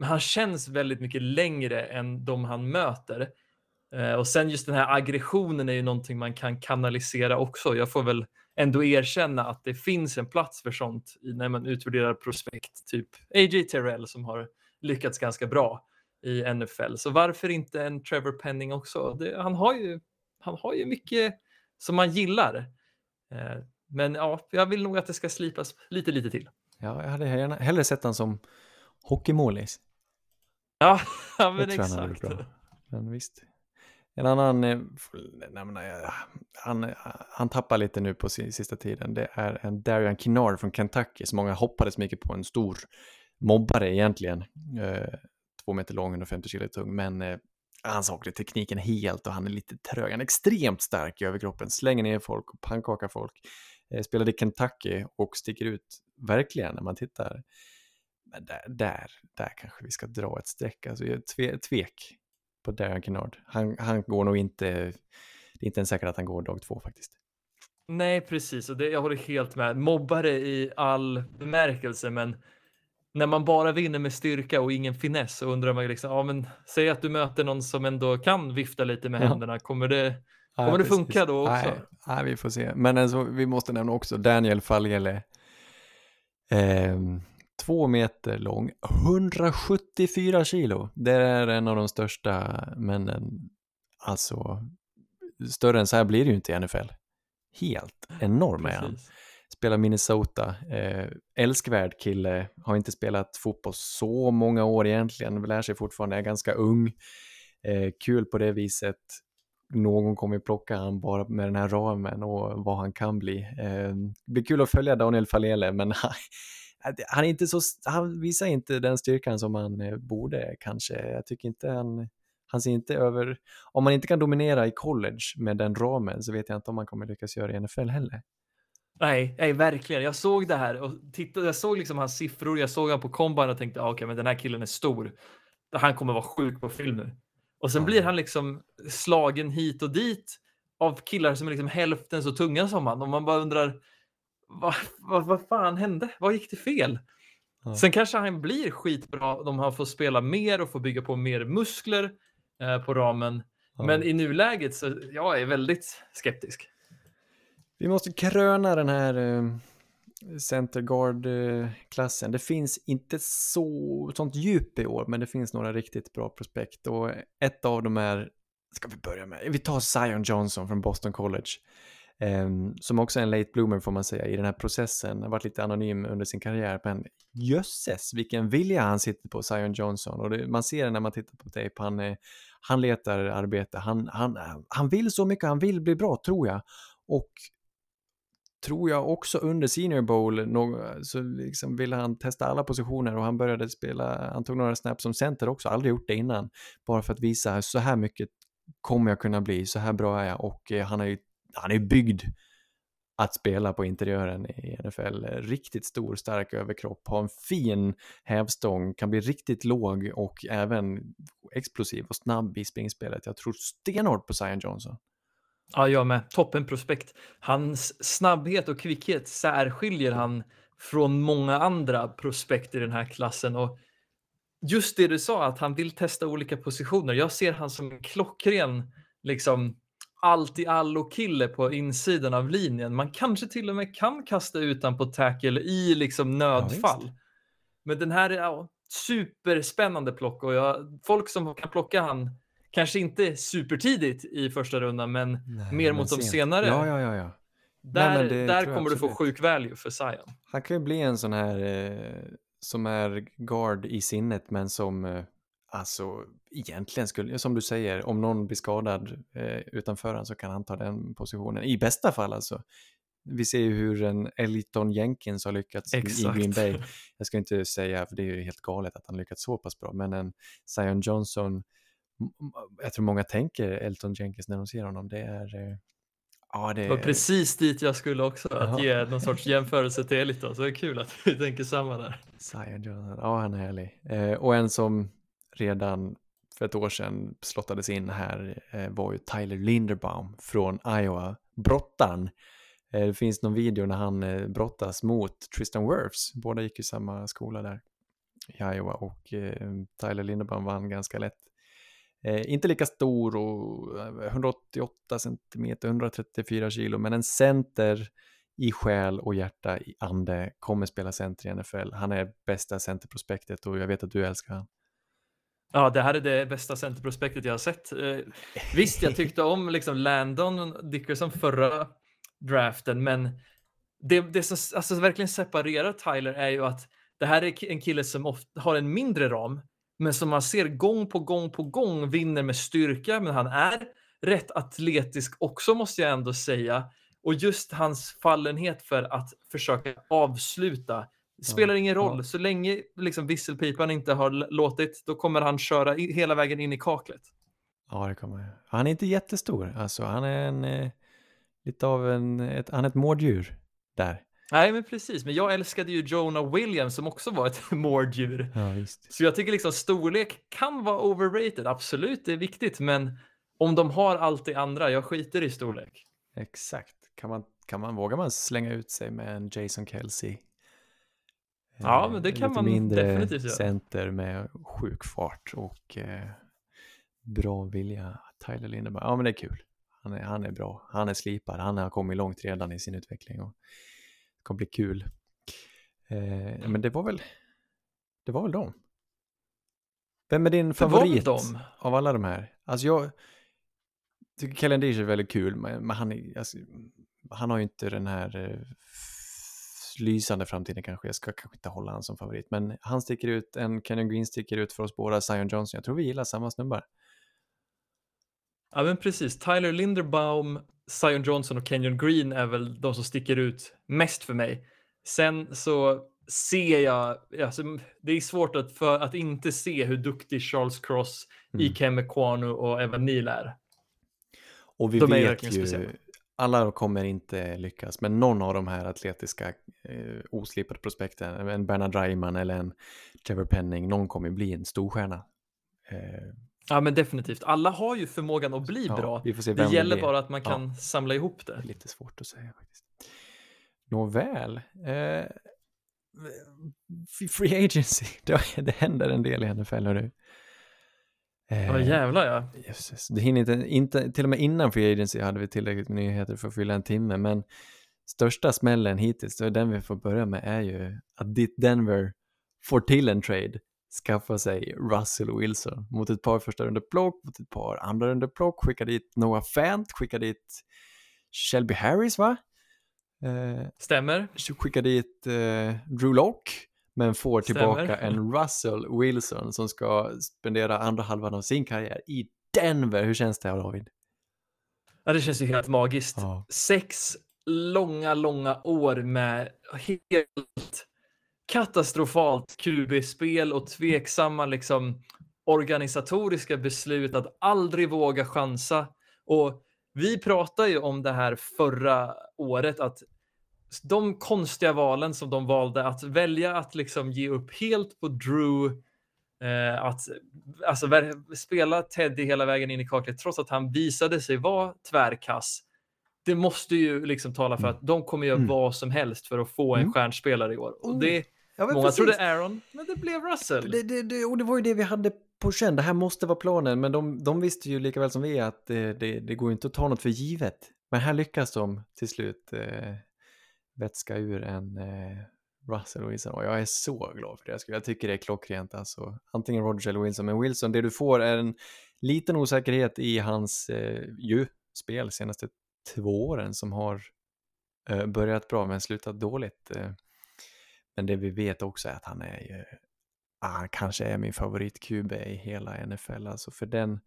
han känns väldigt mycket längre än de han möter. Eh, och sen just den här aggressionen är ju någonting man kan kanalisera också. Jag får väl ändå erkänna att det finns en plats för sånt när man utvärderar prospekt, typ A.J. Terrell som har lyckats ganska bra i NFL. Så varför inte en Trevor Penning också? Det, han, har ju, han har ju mycket som man gillar. Eh, Men ja, jag vill nog att det ska slipas lite, lite till. Ja, jag hade gärna, hellre sett han som hockeymålis. Ja, ja Det men exakt. Men visst. En annan, eh, eh han, eh, han tappar lite nu på sista tiden. Det är en Darian Kinnard från Kentucky som många hoppades mycket på. En stor mobbare egentligen. Eh, två meter lång, 150 kilo tung. Men eh, han saknar tekniken helt och han är lite trög. Han är extremt stark i överkroppen. Slänger ner folk och pannkakar folk. Eh, spelade i Kentucky och sticker ut verkligen när man tittar. Men där, där, där kanske vi ska dra ett streck. Alltså tve, tvek på Darren Kennard. Han, han går nog inte, det är inte ens säkert att han går dag två faktiskt. Nej, precis, och det, jag håller helt med. Mobbare i all bemärkelse, men när man bara vinner med styrka och ingen finess så undrar man ju liksom, ja men säg att du möter någon som ändå kan vifta lite med ja. händerna, kommer det, kommer det funka då också? Nej, nej, vi får se. Men alltså, vi måste nämna också Daniel Falgele. Eh, Två meter lång, 174 kilo. Det är en av de största männen. Alltså, större än så här blir det ju inte i NFL. Helt enorm är han. Spelar Minnesota, eh, älskvärd kille, har inte spelat fotboll så många år egentligen, lär sig fortfarande, är ganska ung. Eh, kul på det viset. Någon kommer plocka han bara med den här ramen och vad han kan bli. Eh, det blir kul att följa Daniel Falele, men han, är inte så, han visar inte den styrkan som han eh, borde kanske. Jag tycker inte han, han ser inte över, om man inte kan dominera i college med den ramen så vet jag inte om man kommer lyckas göra i NFL heller. Nej, nej, verkligen. Jag såg det här och tittade, jag såg liksom hans siffror, jag såg han på combine och tänkte, ah, okej, men den här killen är stor. Han kommer vara sjuk på film nu. Och sen blir han liksom slagen hit och dit av killar som är liksom hälften så tunga som han och man bara undrar, vad, vad, vad fan hände? Vad gick det fel? Ja. Sen kanske han blir skitbra om han får spela mer och får bygga på mer muskler eh, på ramen. Ja. Men i nuläget så jag är väldigt skeptisk. Vi måste kröna den här eh, center guard-klassen. Det finns inte så, sånt djup i år, men det finns några riktigt bra prospekt. Och ett av dem är, ska vi börja med, vi tar Zion Johnson från Boston College. Eh, som också är en late bloomer får man säga i den här processen. Har varit lite anonym under sin karriär, men jösses vilken vilja han sitter på, Zion Johnson. Och det, man ser det när man tittar på tape, han, eh, han letar arbete, han, han, han vill så mycket, han vill bli bra tror jag. Och tror jag också under Senior Bowl så liksom ville han testa alla positioner och han började spela, han tog några snaps som center också, aldrig gjort det innan. Bara för att visa så här mycket kommer jag kunna bli, så här bra är jag och eh, han har ju han är byggd att spela på interiören i NFL. Riktigt stor, stark överkropp, har en fin hävstång, kan bli riktigt låg och även explosiv och snabb i springspelet. Jag tror stenhårt på Zion Johnson. Ja, jag med. Toppen prospekt. Hans snabbhet och kvickhet särskiljer han från många andra prospekt i den här klassen. Och just det du sa, att han vill testa olika positioner. Jag ser han som en klockren, liksom allt i allo kille på insidan av linjen. Man kanske till och med kan kasta ut han på tackle i liksom nödfall. Men den här är ja, superspännande plock och jag, folk som kan plocka han kanske inte supertidigt i första rundan, men Nej, mer men mot de sent. senare. Ja, ja, ja, ja. Där, det där kommer du få sjuk value för Zion. Han kan ju bli en sån här eh, som är guard i sinnet men som eh, alltså egentligen skulle, som du säger, om någon blir skadad eh, utanför han så kan han ta den positionen. I bästa fall alltså. Vi ser ju hur en Elton Jenkins har lyckats i- i Exakt. Green Bay. Jag ska inte säga, för det är ju helt galet att han lyckats så pass bra, men en Zion Johnson, jag tror många tänker Elton Jenkins när de ser honom, det är eh, Ja, det Det var precis dit jag skulle också, att Ja. ge någon sorts jämförelse till Eliton. Så det är kul att vi tänker samma där. Zion Johnson, ja han är härlig. Eh, och en som redan för ett år sedan slottades in här eh, var ju Tyler Linderbaum från Iowa. Brottaren. Eh, det finns någon video när han eh, brottas mot Tristan Wirfs. Båda gick ju samma skola där i Iowa och Tyler Linderbaum vann ganska lätt. Inte lika stor och 188 centimeter, 134 kilo, men en center i själ och hjärta, i ande, kommer spela center i NFL. Han är bästa centerprospektet och jag vet att du älskar honom. Ja, det här är det bästa centerprospektet jag har sett. Eh, visst, jag tyckte om liksom Landon Dickerson förra draften, men det, det som alltså, verkligen separerar Tyler är ju att det här är en kille som ofta har en mindre ram, men som man ser gång på gång på gång vinner med styrka, men han är rätt atletisk också måste jag ändå säga. Och just hans fallenhet för att försöka avsluta det spelar ingen roll. Så länge liksom visselpipan inte har låtit, då kommer han köra hela vägen in i kaklet. Ja, det kommer. Han är inte jättestor, alltså han är en, eh, lite av en, ett, han är ett mårddjur där. Nej, men precis. Men jag älskade ju Jonah Williams som också var ett mårddjur. Ja, visst. Så jag tycker liksom storlek kan vara overrated. Absolut, det är viktigt. Men om de har allt det andra, jag skiter i storlek. Exakt. Kan man, kan man, vågar man slänga ut sig med en Jason Kelsey? Ja, men det kan man mindre definitivt göra. center med sjuk fart och eh, bra vilja. Tyler Lindeberg, ja men det är kul. Han är, han är bra, han är slipad, han har kommit långt redan i sin utveckling och det kommer bli kul. Eh, men det var väl, det var väl dem. Vem är din favorit av alla de här? Alltså jag tycker Kellen Dish är väldigt kul, men, men han, är, alltså, han har ju inte den här eh, lysande framtiden kanske. Jag ska kanske inte hålla han som favorit, men han sticker ut, en Kenyon Green sticker ut för oss båda, Zion Johnson. Jag tror vi gillar samma snubbar. Ja, men precis. Tyler Linderbaum, Zion Johnson och Kenyon Green är väl de som sticker ut mest för mig. Sen så ser jag, alltså, det är svårt att, för, att inte se hur duktig Charles Cross, Mm. Ikem Ekwonu och Evan Neal är. Och vi De är vet verkligen ju, speciella. Alla kommer inte lyckas, men någon av de här atletiska eh, oslipade prospekten, en Bernard Reimann eller en Trevor Penning, någon kommer bli en storstjärna. Eh, Ja, men definitivt. Alla har ju förmågan att bli ja, bra. Vi får se Det vem gäller blir. bara att man Ja. kan samla ihop Det det. är lite svårt att säga faktiskt. Nåväl. Eh, free agency, det, det händer en del i NFL nu. Eh, Ja, jävlar ja. Jösses, det hinner inte, inte, till och med innan Free Agency hade vi tillräckligt med nyheter för att fylla en timme, men största smällen hittills, och den vi får börja med, är ju att ditt Denver får till en trade, skaffa sig Russell Wilson mot ett par första runderplock, mot ett par andra runderplock, skicka dit Noah Fant, skicka dit Shelby Harris, va? Eh, Stämmer. skicka dit eh, Drew Lock men får Stämmer. tillbaka en Russell Wilson som ska spendera andra halvan av sin karriär i Denver. Hur känns det David? Ja, det känns ju helt magiskt. Ja. Sex långa, långa år med helt katastrofalt QB-spel och tveksamma liksom organisatoriska beslut att aldrig våga chansa. Och vi pratade ju om det här förra året att de konstiga valen som de valde att välja att liksom ge upp helt på Drew Eh, att alltså, spela Teddy hela vägen in i kaklet trots att han visade sig vara tvärkass. Det måste ju liksom tala för Mm. att de kommer göra Mm. vad som helst för att få en Mm. stjärnspelare i år. Och Mm. det, Ja, många trodde Aaron, men det blev Russell. det, det, det, och det var ju det vi hade på känn. Det här måste vara planen, men de, de visste ju lika väl som vi att det, det, det går inte att ta något för givet. Men här lyckas de till slut eh, vätska ur en eh, Russell Wilson och jag är så glad för det. Jag skulle- Jag tycker det är klockrent alltså. Antingen Roger eller Wilson, men Wilson, det du får är en liten osäkerhet i hans eh, ju spel senaste två åren som har eh, börjat bra men slutat dåligt. Eh, men det vi vet också är att han är ju, ah, han kanske är min favorit-QB i hela NFL, alltså för den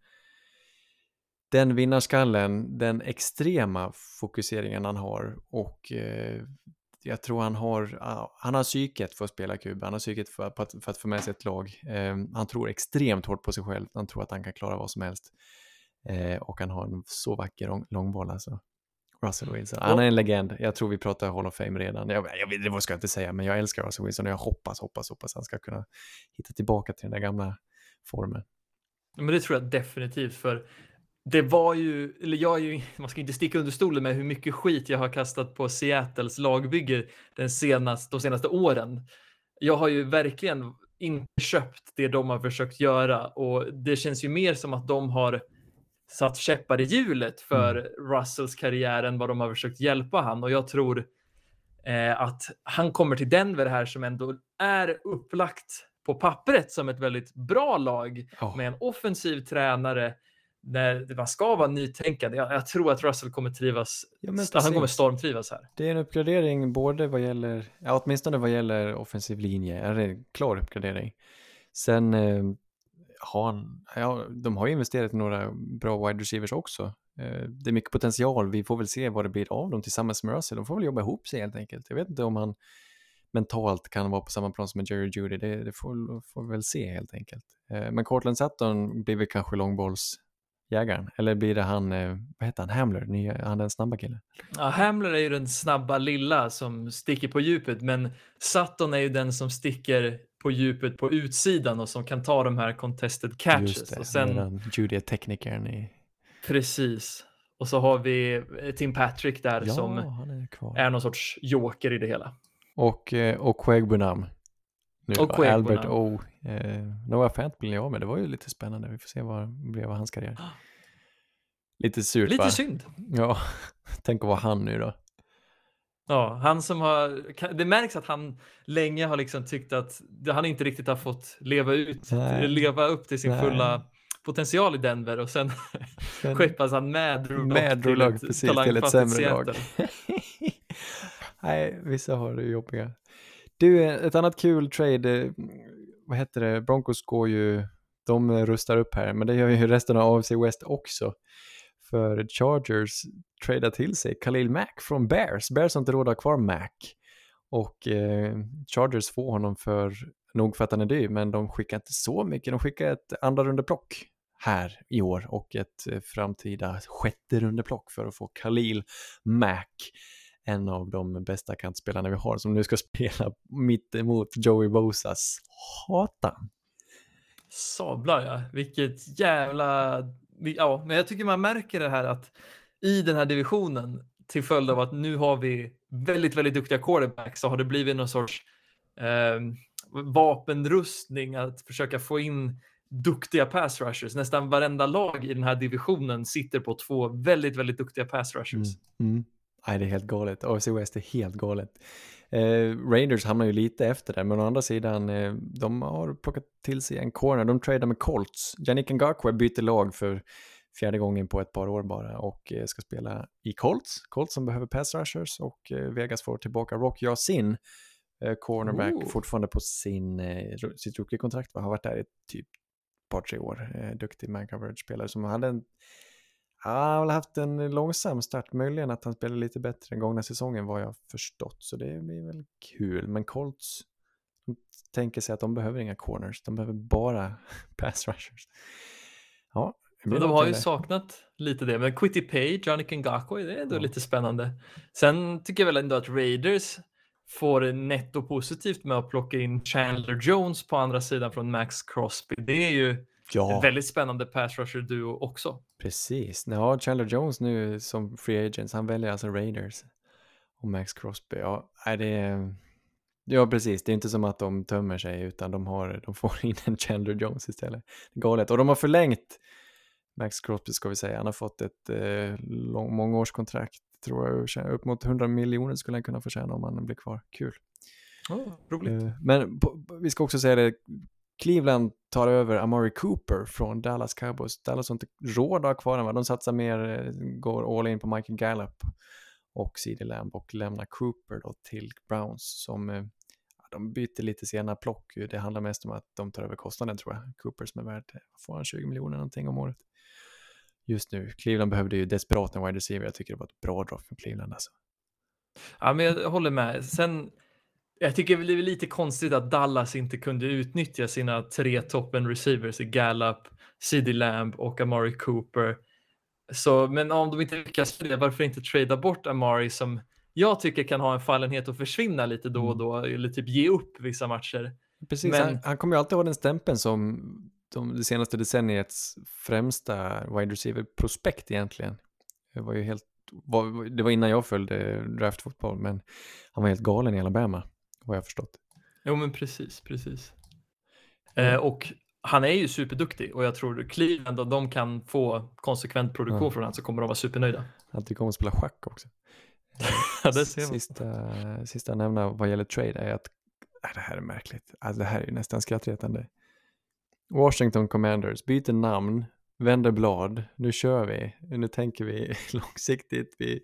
den vinnarskallen, den extrema fokuseringen han har och eh, jag tror han har, han har psyket för att spela QB, han har psyket för, för, att, för att få med sig ett lag. Eh, han tror extremt hårt på sig själv, han tror att han kan klara vad som helst. Eh, och han har en så vacker lång, långboll alltså. Russell Wilson, han är en legend. Jag tror vi pratar Hall of Fame redan. Jag, jag, det ska jag inte säga, men jag älskar Russell Wilson och jag hoppas, hoppas, hoppas han ska kunna hitta tillbaka till den där gamla formen. Men det tror jag definitivt för det var ju, eller jag är ju, man ska inte sticka under stolen med hur mycket skit jag har kastat på Seattles lagbygge den senaste, de senaste åren. Jag har ju verkligen inte köpt det de har försökt göra och det känns ju mer som att de har satt käppar i hjulet för Russells karriär än vad de har försökt hjälpa han och jag tror eh, att han kommer till Denver här som ändå är upplagt på pappret som ett väldigt bra lag Ja. med en offensiv tränare när man ska vara nytänkande. Jag, jag tror att Russell kommer trivas. Ja, han kommer stormtrivas här. Det är en uppgradering både vad gäller, ja, åtminstone vad gäller offensiv linje, är det en klar uppgradering. Sen eh, har han, ja, de har ju investerat i några bra wide receivers också. Eh, det är mycket potential, vi får väl se vad det blir av dem tillsammans med Russell. De får väl jobba ihop sig helt enkelt. Jag vet inte om han mentalt kan vara på samma plan som en Jerry Judy, det, det får, får vi väl se helt enkelt. Eh, men Cortland Sutton blir väl kanske långbollsjägaren, eller blir det han, eh, vad heter han, Hamler, nya, han den snabba killen? Ja, Hamler är ju den snabba lilla som sticker på djupet, men Sutton är ju den som sticker på djupet på utsidan och som kan ta de här contested catches. Just det, och sen, medan Judy teknikern i... precis. Och så har vi eh, Tim Patrick där Ja, som är är någon sorts joker i det hela. Och, eh, och Quagbunam. Nu Och var Quaid Albert O. Eh, Noah Fant blir jag av med. Det var ju lite spännande. Vi får se vad det blev av hans karriär. Lite surt Lite va? synd. Ja, tänk att vara han nu då. Ja, han som har, det märks att han länge har liksom tyckt att han inte riktigt har fått leva ut, Nej. leva upp till sin Nej. fulla potential i Denver och sen Men- skeppas han med Drew till till ett sämre lag. Nej, vissa har det jobbiga. Du, ett annat kul trade, eh, vad heter det, Broncos går ju, de rustar upp här, men det gör ju resten av AFC West också. För Chargers tradar till sig Khalil Mack från Bears. Bears har inte råd att ha kvar Mac. Och eh, Chargers får honom för, nog för att han är dyr, men de skickar inte så mycket. De skickar ett andra rundeplock här i år och ett eh, framtida sjätte rundeplock för att få Khalil Mack en av de bästa kantspelarna vi har som nu ska spela mitt emot Joey Bosas hatan. Sablar ja, vilket jävla... Ja, men jag tycker man märker det här att i den här divisionen till följd av att nu har vi väldigt, väldigt duktiga quarterbacks så har det blivit någon sorts eh, vapenrustning att försöka få in duktiga pass rushers. Nästan varenda lag i den här divisionen sitter på två väldigt, väldigt duktiga pass rushers. Mm. Nej, det är helt galet. AFC West är helt galet. Eh, Raiders hamnar ju lite efter där, men å andra sidan, eh, de har plockat till sig en corner. De tradar med Colts. Yannick Ngakwe byter lag för fjärde gången på ett par år bara och eh, ska spela i Colts. Colts som behöver pass rushers och eh, Vegas får tillbaka Rock Yasin, eh, cornerback, Oh. fortfarande på sin, eh, sitt rookie-kontrakt. Har varit där i typ ett par, tre år. Duktig man coverage-spelare som hade en Ja, han har haft en långsam start, möjligen att han spelar lite bättre än gångna säsongen vad jag förstått, så det blir väl kul. Men Colts tänker sig att de behöver inga corners, de behöver bara pass rushers. Ja, det Men de har ju där. saknat lite det, men Quitty Page, Johnny Ngakwe, det är ändå Ja. lite spännande. Sen tycker jag väl ändå att Raiders får netto positivt med att plocka in Chandler Jones på andra sidan från Max Crosby. Det är ju Ja, en väldigt spännande pass rusher duo också. Precis. Ja, Chandler Jones nu som free agents, han väljer alltså Raiders. Och Max Crosby, ja, nej, det är... Ja, precis. Det är inte som att de tömmer sig, utan de, har, de får in en Chandler Jones istället. Det är galet. Och de har förlängt Max Crosby, ska vi säga. Han har fått ett eh, lång, mångårskontrakt, tror jag. Upp mot 100 miljoner skulle han kunna förtjäna om han blir kvar. Kul. Oh, roligt. Eh, Men på, vi ska också säga det, Cleveland tar över Amari Cooper från Dallas Cowboys. Dallas har inte råd att ha kvar honom. De satsar mer, eh, går all in på Michael Gallup och CD Lamb och lämnar Cooper då till Browns som eh, ja, de byter lite sena plock. Det handlar mest om att de tar över kostnaden tror jag. Cooper som är värd, får han 20 miljoner någonting om året. Just nu, Cleveland behövde ju desperat en wide receiver. Jag tycker det var ett bra drag från Cleveland alltså. Ja, men jag håller med. Sen, jag tycker det är lite konstigt att Dallas inte kunde utnyttja sina tre toppen receivers i Gallup, CD Lamb och Amari Cooper. Så, men om de inte lyckas med det, varför inte trada bort Amari som jag tycker kan ha en fallenhet att försvinna lite då och då, eller typ ge upp vissa matcher. Precis, Men- han, han kommer ju alltid ha den stämpeln som de, det senaste decenniets främsta wide receiver-prospekt egentligen. Det var ju helt, var, det var innan jag följde draftfotboll, men han var helt galen i Alabama, vad jag förstått. Jo, men precis, precis. Eh, och han är ju superduktig och jag tror Cleveland, om de kan få konsekvent produktion Ja. från honom så kommer de vara supernöjda. Han tycker om att spela schack också. Ja, det ser man. Sista, sista nämna vad gäller trade är att äh, det här är märkligt. Alltså, det här är ju nästan skrattretande. Washington Commanders byter namn, vänder blad, nu kör vi, nu tänker vi långsiktigt, vi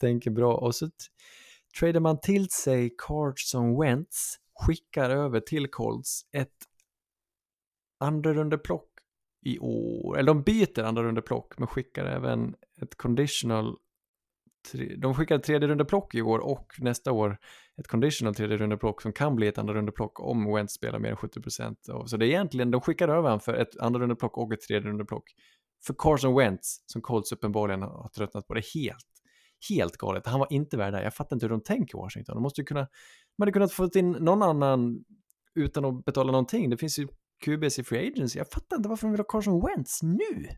tänker bra och så tradar man till sig Carson Wentz, skickar över till Colts ett andra rundeplock i år, eller de byter andra rundeplock men skickar även ett conditional de skickar ett tredje rundeplock i år och nästa år ett conditional tredje rundeplock som kan bli ett andra rundeplock om Wentz spelar mer än 70% av. Så det är egentligen, de skickar över han för ett andra rundeplock och ett tredje rundeplock. För Carson Wentz, som Colts uppenbarligen har tröttnat på, det helt, helt galet. Han var inte värd det. här. Jag fattar inte hur de tänker i Washington. De måste ju kunna, man hade kunnat få in någon annan utan att betala någonting. Det finns ju QBs i Free Agency. Jag fattar inte varför de vill ha Carson Wentz nu.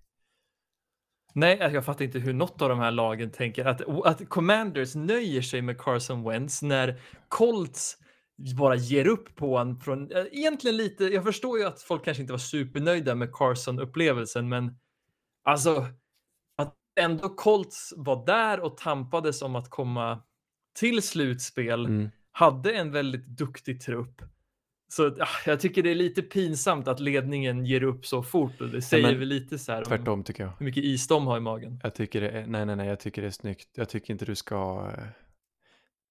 Nej, alltså, jag fattar inte hur något av de här lagen tänker. Att, att Commanders nöjer sig med Carson Wentz när Colts bara ger upp på honom. Från, eh, egentligen lite, jag förstår ju att folk kanske inte var supernöjda med Carson-upplevelsen, men alltså ändå Colts var där och tampades om att komma till slutspel, Mm. hade en väldigt duktig trupp. Så ah, jag tycker det är lite pinsamt att ledningen ger upp så fort och det säger men väl lite så här om Tvärtom tycker jag. hur mycket is de har i magen. Jag tycker det är, nej, nej, nej, jag tycker det är snyggt. Jag tycker inte du ska... eh,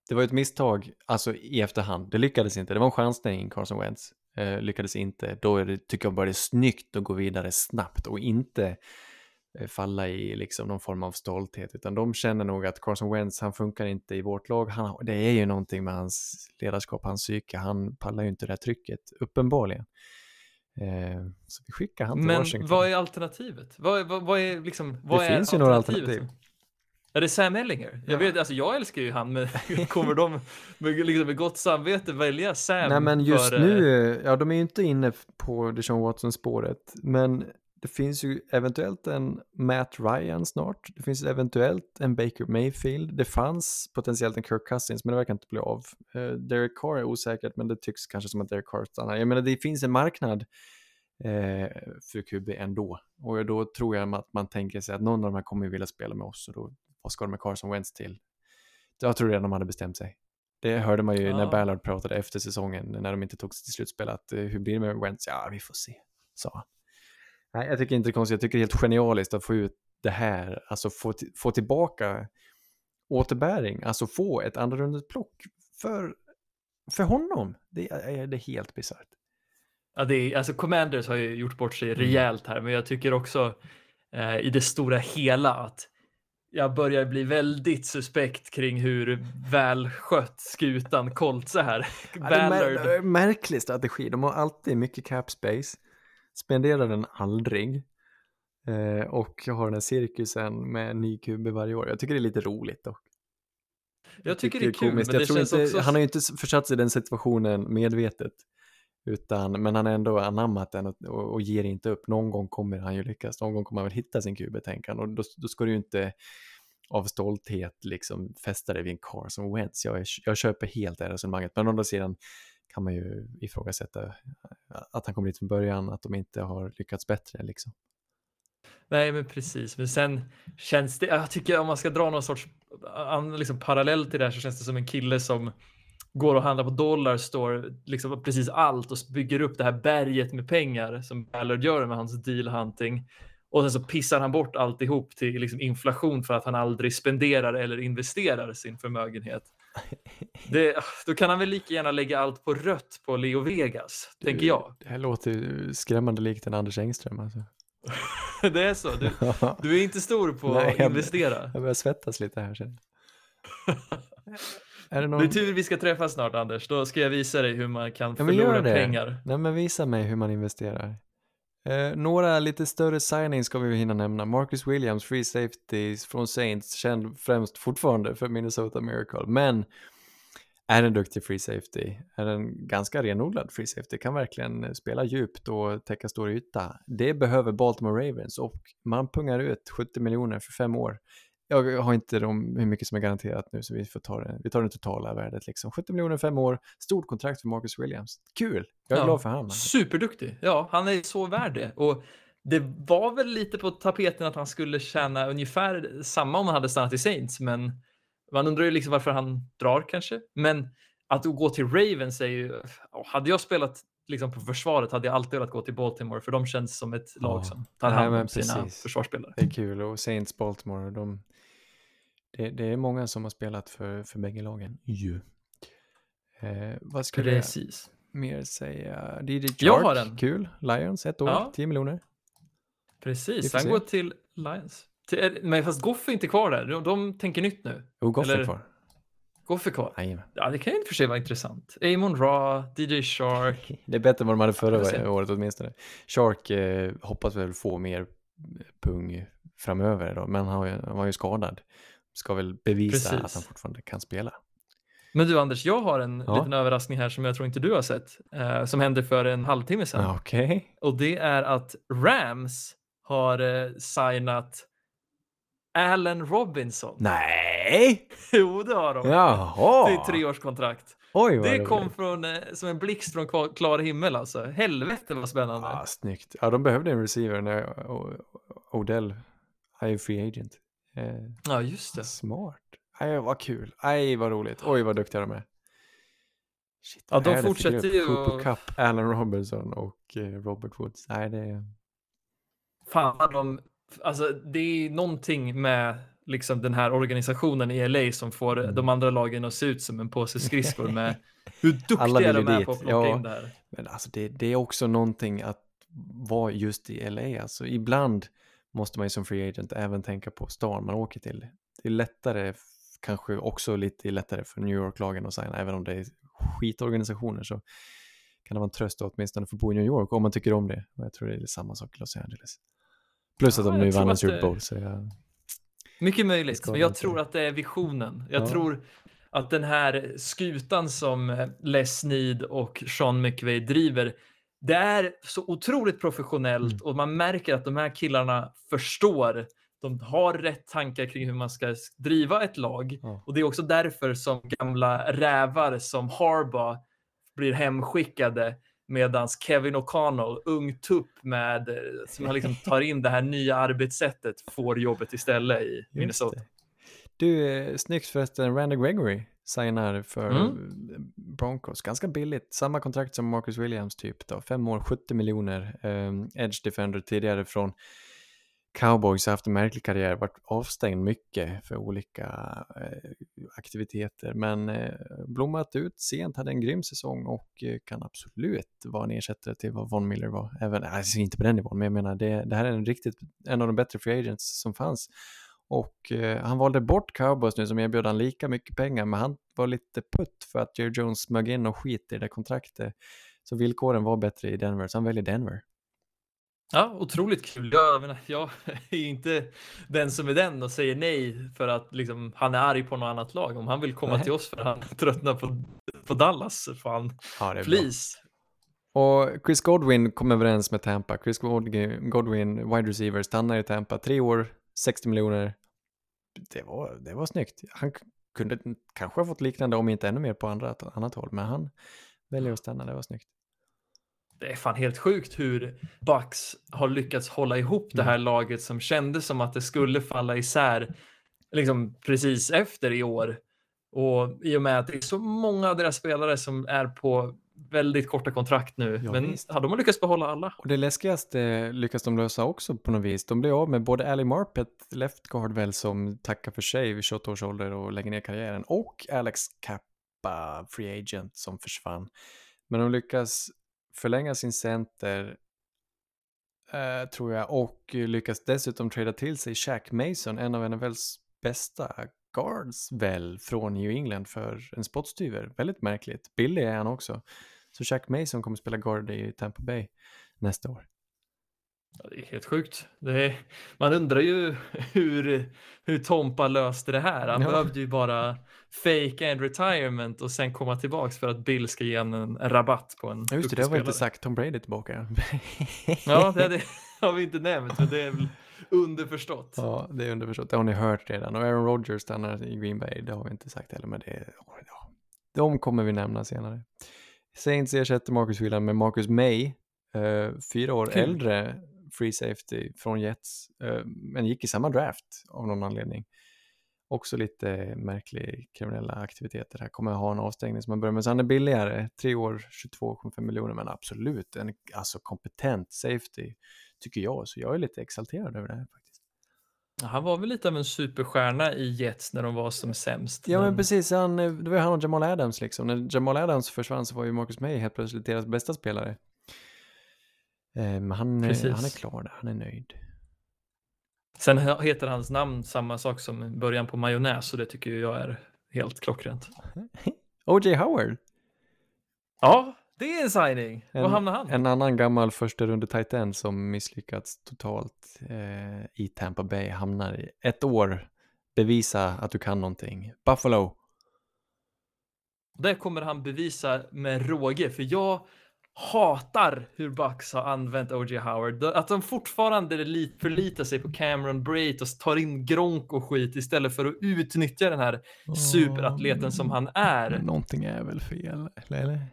Det var ett misstag, alltså i efterhand. Det lyckades inte. Det var en chansning, Carson Wentz. Eh, lyckades inte. Då det, tycker jag bara det är snyggt att gå vidare snabbt och inte falla i liksom någon form av stolthet. Utan de känner nog att Carson Wentz, han funkar inte i vårt lag. Han, det är ju någonting med hans ledarskap, hans psyke. Han pallar ju inte det här trycket, uppenbarligen. Eh, så vi skickar han till Men Washington. vad är alternativet? Vad, är- vad, vad är liksom, vad Det är finns ju några alternativ. Är det Sam Ellinger? Jag, vet, alltså jag älskar ju han, men kommer de med, liksom, med gott samvete välja Sam? Nej men just för, nu, eh, eh, ja de är ju inte inne på Deshaun Watson-spåret, men det finns ju eventuellt en Matt Ryan snart, det finns eventuellt en Baker Mayfield, det fanns potentiellt en Kirk Cousins, men det verkar inte bli av. Uh, Derek Carr är osäkert, men det tycks kanske som att Derek Carr stannar. Jag menar, det finns en marknad eh, för QB ändå, och då tror jag att man tänker sig att någon av de här kommer vilja spela med oss, och då, vad ska de med Carson Wentz till? Jag tror redan de hade bestämt sig. Det hörde man ju när Ja. Ballard pratade efter säsongen, när de inte tog sig till slutspel, att eh, hur blir det med Wentz? Ja, vi får se, sa han. Nej, jag tycker inte det är konstigt, jag tycker det är helt genialiskt att få ut det här, alltså få, få tillbaka återbäring, alltså få ett andra plock för, för honom. Det är, det är helt bisarrt. Ja, det är, alltså Commanders har ju gjort bort sig Mm. rejält här, men jag tycker också eh, i det stora hela att jag börjar bli väldigt suspekt kring hur välskött skutan Colts är här. Ja, det är mär- märklig strategi, de har alltid mycket cap space, spenderar den aldrig. Eh, och jag har den här cirkusen med en ny QB varje år. Jag tycker det är lite roligt dock. jag tycker det är kul, men komiskt. det jag känns inte, också... Han har ju inte försatt sig i den situationen medvetet. Utan, men han har ändå anammat den och, och, och ger inte upp. Någon gång kommer han ju lyckas. Någon gång kommer han väl hitta sin QB-tänkan. Och då, då ska du ju inte av stolthet liksom fästa dig vid en Carson Wentz. Jag, jag köper helt det här resonemanget. Men å andra sidan kan man ju ifrågasätta eh, att han kom dit från början, att de inte har lyckats bättre liksom. Nej, men precis. Men sen känns det, jag tycker om man ska dra någon sorts eh, liksom, parallell till det här så känns det som en kille som går och handlar på Dollar står liksom precis allt och bygger upp det här berget med pengar som Ballard gör med hans deal hunting. Och sen så pissar han bort alltihop till liksom inflation för att han aldrig spenderar eller investerar sin förmögenhet. Det, då kan han väl lika gärna lägga allt på rött på Leo Vegas, tänker jag. Det här låter skrämmande likt en Anders Engström alltså. Det är så. Du, du är inte stor på Nej, att jag- investera. Jag börjar svettas lite här jag. Är det någon... Det är tur vi ska träffas snart Anders, då ska jag visa dig hur man kan förlora pengar. Nej men visa mig hur man investerar. Eh, några lite större signings ska vi hinna nämna. Marcus Williams, free safety från Saints, känd främst fortfarande för Minnesota Miracle. Men är en duktig free safety, är en ganska renodlad free safety, kan verkligen spela djupt och täcka stor yta. Det behöver Baltimore Ravens och man pungar ut 70 miljoner för fem år. Jag har inte de, hur mycket som är garanterat nu så vi får ta det, vi tar det totala värdet liksom. 70 miljoner fem år, stort kontrakt för Marcus Williams. Kul! Jag är Ja. glad för honom. Superduktig. Ja, han är så värd det. Och det var väl lite på tapeten att han skulle tjäna ungefär samma om han hade stannat i Saints, men man undrar ju liksom varför han drar kanske. Men att gå till Ravens är ju, hade jag spelat liksom på försvaret hade jag alltid velat gå till Baltimore för de känns som ett lag som tar hand om sina precis. försvarsspelare. Det är kul och Saints Baltimore, de, det, det är många som har spelat för, för bägge lagen. Ju. Eh, vad skulle Precis. jag mer säga? DJ Chark, Jag har en. kul. Lions, ett år, Ja. 10 miljoner. Precis, han går till Lions. Till, men fast Goff är inte kvar där. De, de tänker nytt nu. Och Goff är Eller- kvar. Goff är kvar. Jajamän. Ja, det kan ju i och för sig vara intressant. Amon Ra, DJ Shark. Det är bättre än vad de hade förra året åtminstone. Shark eh, hoppas väl få mer pung framöver då, men han, var ju- han var ju skadad. Ska väl bevisa Precis. att han fortfarande kan spela. Men du Anders, jag har en Ja. liten överraskning här som jag tror inte du har sett. Eh, som hände för en halvtimme sedan. Okej. Och det är att Rams har eh, signat Allen Robinson. Nej! Jo, det har de. Jaha! Det är treårskontrakt. Oj, Det roligt. kom från, eh, som en blixt från klar, himmel alltså. Helvete vad spännande. Ah, snyggt. Ja, de behövde en receiver när Odell är free agent. Eh, Ja, just det. smart. Aj, vad kul. Aj, vad roligt. Oj, vad duktiga de är. Shit, Ja, de fortsätter ju Cooper och- Cup, Allen Robinson och eh, Robert Woods. Nej, det är... Fan vad de, alltså det är någonting med liksom den här organisationen i LA som får Mm. de andra lagen att se ut som en påse skridskor med hur duktiga de är dit. på att plocka Ja. in det här. Men alltså det, det är också någonting att vara just i LA. Alltså ibland måste man ju som free agent även tänka på stan man åker till. Det är lättare, kanske också lite lättare för New York-lagen att signa, även om det är skitorganisationer så kan det vara en tröst att åtminstone få bo i New York om man tycker om det. Och jag tror det är samma sak i Los Angeles. Plus att Ja, de nu vann en att Super Bowl så jag... Mycket möjligt, men jag inte- tror att det är visionen. Jag Ja. tror att den här skutan som eh, Les Snead och Sean McVay driver, det är så otroligt professionellt Mm. och man märker att de här killarna förstår. De har rätt tankar kring hur man ska driva ett lag Ja. och det är också därför som gamla rävar som Harbaugh blir hemskickade medan Kevin O'Connell, ung tupp med, eh, som liksom tar in det här nya arbetssättet, får jobbet istället i Minnesota. Du, eh, snyggt förresten, Randy Gregory signar för Mm. Broncos, ganska billigt, samma kontrakt som Marcus Williams typ då, fem år, 70 miljoner, um, Edge Defender tidigare från Cowboys, har haft en märklig karriär, varit avstängd mycket för olika eh, aktiviteter, men eh, blommat ut sent, hade en grym säsong och eh, kan absolut vara en ersättare till vad Von Miller var, även, alltså inte på den nivån, men jag menar det, det här är en riktigt, en av de bättre free agents som fanns. Och eh, han valde bort Cowboys nu som erbjöd han lika mycket pengar, men han var lite putt för att Jerry Jones smög in och skit i det där kontraktet. Så villkoren var bättre i Denver, så han väljer Denver. Ja, otroligt kul. Jag, menar, jag är inte den som är den och säger nej för att liksom, han är arg på något annat lag. Om han vill komma Nej. till oss för att han tröttnar på, på Dallas, han Ja, det är bra. please. Och Chris Godwin kom överens med Tampa. Chris Godwin, wide receiver, stannar i Tampa. Tre år, 60 miljoner. Det var, det var snyggt. Han kunde kanske ha fått liknande, om inte ännu mer på andra, annat håll, men han väljer att stanna. Det var snyggt. Det är fan helt sjukt hur Bucks har lyckats hålla ihop det här laget som kändes som att det skulle falla isär liksom precis efter i år. Och i och med att det är så många av deras spelare som är på väldigt korta kontrakt nu. Ja, men visst. ja, de lyckats behålla alla. Och det läskigaste lyckas de lösa också på något vis. De blir av med både Ali Marpet, left guard väl, som tackar för sig vid 28 års ålder och lägger ner karriären, och Alex Kappa, free agent, som försvann. Men de lyckas förlänga sin center, eh, tror jag, och lyckas dessutom trada till sig Shaq Mason, en av NFLs bästa guards väl, från New England för en spottstyver. Väldigt märkligt. Billig är han också. Så Shaq Mason kommer spela guard i Tampa Bay nästa år. Ja, det är helt sjukt. Är, man undrar ju hur, hur Tompa löste det här. Han Ja. behövde ju bara fake and retirement och sen komma tillbaks för att Bill ska ge en, en rabatt på en Ja, just det, det har vi inte sagt. Tom Brady tillbaka. Ja, det, det har vi inte nämnt, men det är väl underförstått. ja, det är underförstått. Det har ni hört redan. Och Aaron Rodgers stannar i Green Bay. Det har vi inte sagt heller, men det ja, de kommer vi nämna senare. Saints ersätter Marcus Williams med Marcus May, eh, fyra år Kul. äldre free safety från Jets, eh, men gick i samma draft av någon anledning. Också lite märklig kriminella aktiviteter här. Kommer ha en avstängning som man börjar med. Så han är billigare, tre år, 22,5 miljoner, men absolut en alltså kompetent safety tycker jag. Så jag är lite exalterad över det här. Han var väl lite av en superstjärna i Jets när de var som sämst. Ja men precis, han, det var ju han och Jamal Adams liksom. När Jamal Adams försvann så var ju Marcus May helt plötsligt deras bästa spelare. Eh, Men han, eh, Precis. han är klar där, han är nöjd. Sen heter hans namn samma sak som början på majonnäs och det tycker jag är helt klockrent. O.J. Howard, Ja, det är en signing. Var hamnar han? en annan gammal första runde tight end som misslyckats totalt eh, i Tampa Bay, hamnar i ett år, bevisa att du kan någonting. Buffalo, Det kommer han bevisa med råge, för jag hatar hur Bucks har använt O.J. Howard. Att de fortfarande lit, förlitar sig på Cameron Brait och tar in Gronk och skit istället för att utnyttja den här superatleten som han är. Någonting är väl fel, eller?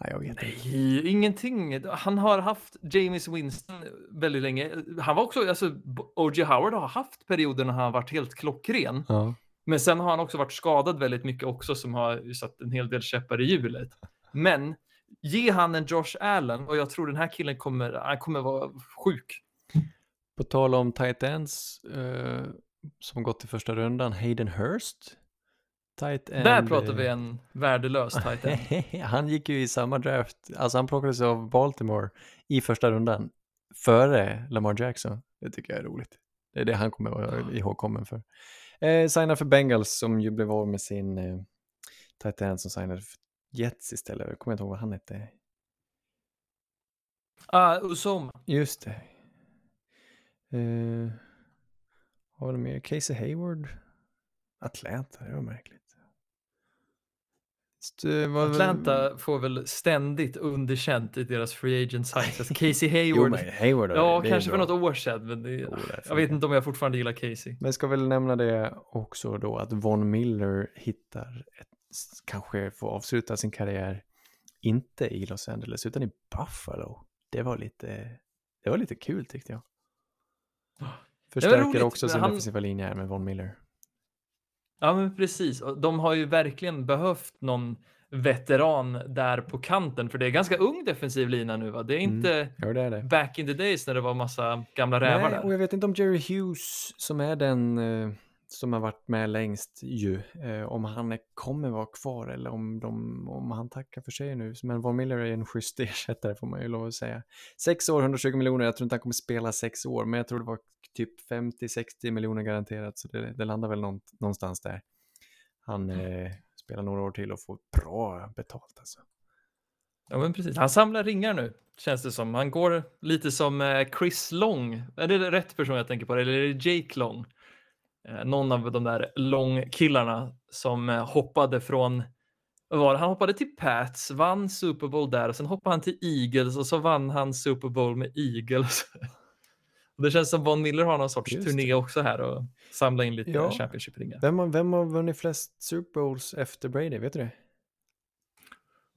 Nej, jag vet inte. Nej, ingenting. Han har haft James Winston väldigt länge. Han var också, alltså O.J. Howard har haft perioder när han har varit helt klockren. Ja. Men sen har han också varit skadad väldigt mycket också som har satt en hel del käppar i hjulet. Men ge han en Josh Allen och jag tror den här killen kommer, han kommer vara sjuk. På tal om tight ends eh, som gått till första rundan, Hayden Hurst. Tight end. Där pratar vi en värdelös tight end. han gick ju i samma draft, alltså han plockades av Baltimore i första rundan före Lamar Jackson. Det tycker jag är roligt. Det är det han kommer vara ihågkommen för. Eh, signade för Bengals som ju blev av med sin eh, tight end som signade för Jets istället. Jag kommer inte ihåg vad han hette. Ah, Usoma. Just det. Eh, har vi mer? Casey Hayward? Atlanta, det var märkligt. Vad- Atlanta får väl ständigt underkänt i deras free agent signs. Casey Jo, Hayward. men Hayward ja, kanske för något år sedan. Men det, Jo, det är jag vet inte om jag fortfarande gillar Casey. Men jag ska väl nämna det också då att Von Miller hittar ett, kanske får avsluta sin karriär inte i Los Angeles utan i Buffalo. Det var lite, det var lite kul tyckte jag. Förstärker också sin han- defensiva linje här med Von Miller. Ja, men precis. Och De har ju verkligen behövt någon veteran där på kanten, för det är ganska ung defensiv lina nu, va? Det är Mm. inte Ja, det är det. back in the days när det var massa gamla rävar Nej, och där. jag vet inte om Jerry Hughes som är den eh, som har varit med längst ju, eh, om han är, kommer vara kvar eller om, de, om han tackar för sig nu. Men Von Miller är en schysst ersättare får man ju lov att säga. Sex år, 120 miljoner, jag tror inte han kommer spela sex år, men jag tror det var typ 50-60 miljoner garanterat, så det, det landar väl någon, någonstans där. Han eh, spelar några år till och får bra betalt alltså. Ja, men precis. Han samlar ringar nu, känns det som. Han går lite som eh, Chris Long. Är det rätt person jag tänker på? Eller är det Jake Long? Eh, Någon av de där Long-killarna som eh, hoppade från var det? Han hoppade till Pats, vann Super Bowl där och sen hoppade han till Eagles och så vann han Super Bowl med Eagles. Det känns som Von Miller har någon sorts Just turné också här och samla in lite Ja. Championship-ringar. Vem har, vem har vunnit flest Super Bowls efter Brady, vet du det?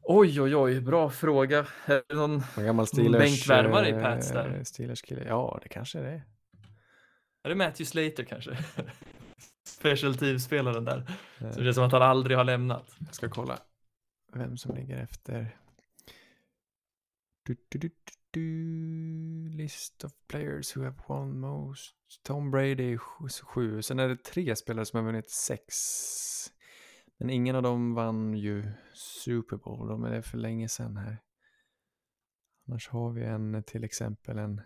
Oj, oj, oj, bra fråga. Är det någon... En gammal Steelers... bänkvärmare i eh, Pats där. Steelers-kille. Ja, det kanske är det. Är det Matthew Slater kanske? Special team-spelaren där. Eh, Så det är som att han aldrig har lämnat. Jag ska kolla vem som ligger efter. Du, du, du. List of players who have won most. Tom Brady sju. Sen är det tre spelare som har vunnit sex. Men ingen av dem vann ju Super Bowl. De är det för länge sedan här. Annars har vi en till exempel en.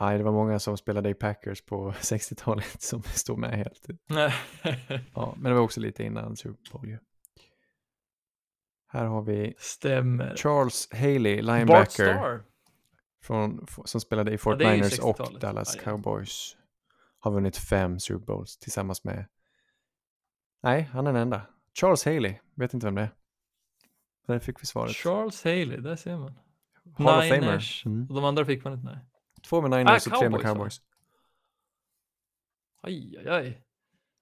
Nej, det var många som spelade i Packers på 60-talet som står med helt. Ja, men det var också lite innan Super Bowl ju. Här har vi Stämmer. Charles Haley, linebacker, från, som spelade i Fort ju Niners och 60-talet. Dallas Ja, ja. Cowboys. Har vunnit fem Super Bowls tillsammans med... Nej, han är den enda. Charles Haley, vet inte vem det är. Där fick vi svaret. Charles Haley, där ser man. Hall. Niners. Mm. Och de andra fick man inte, nej. Två med Niners Ah, och tre med Cowboys. Aj, aj, aj.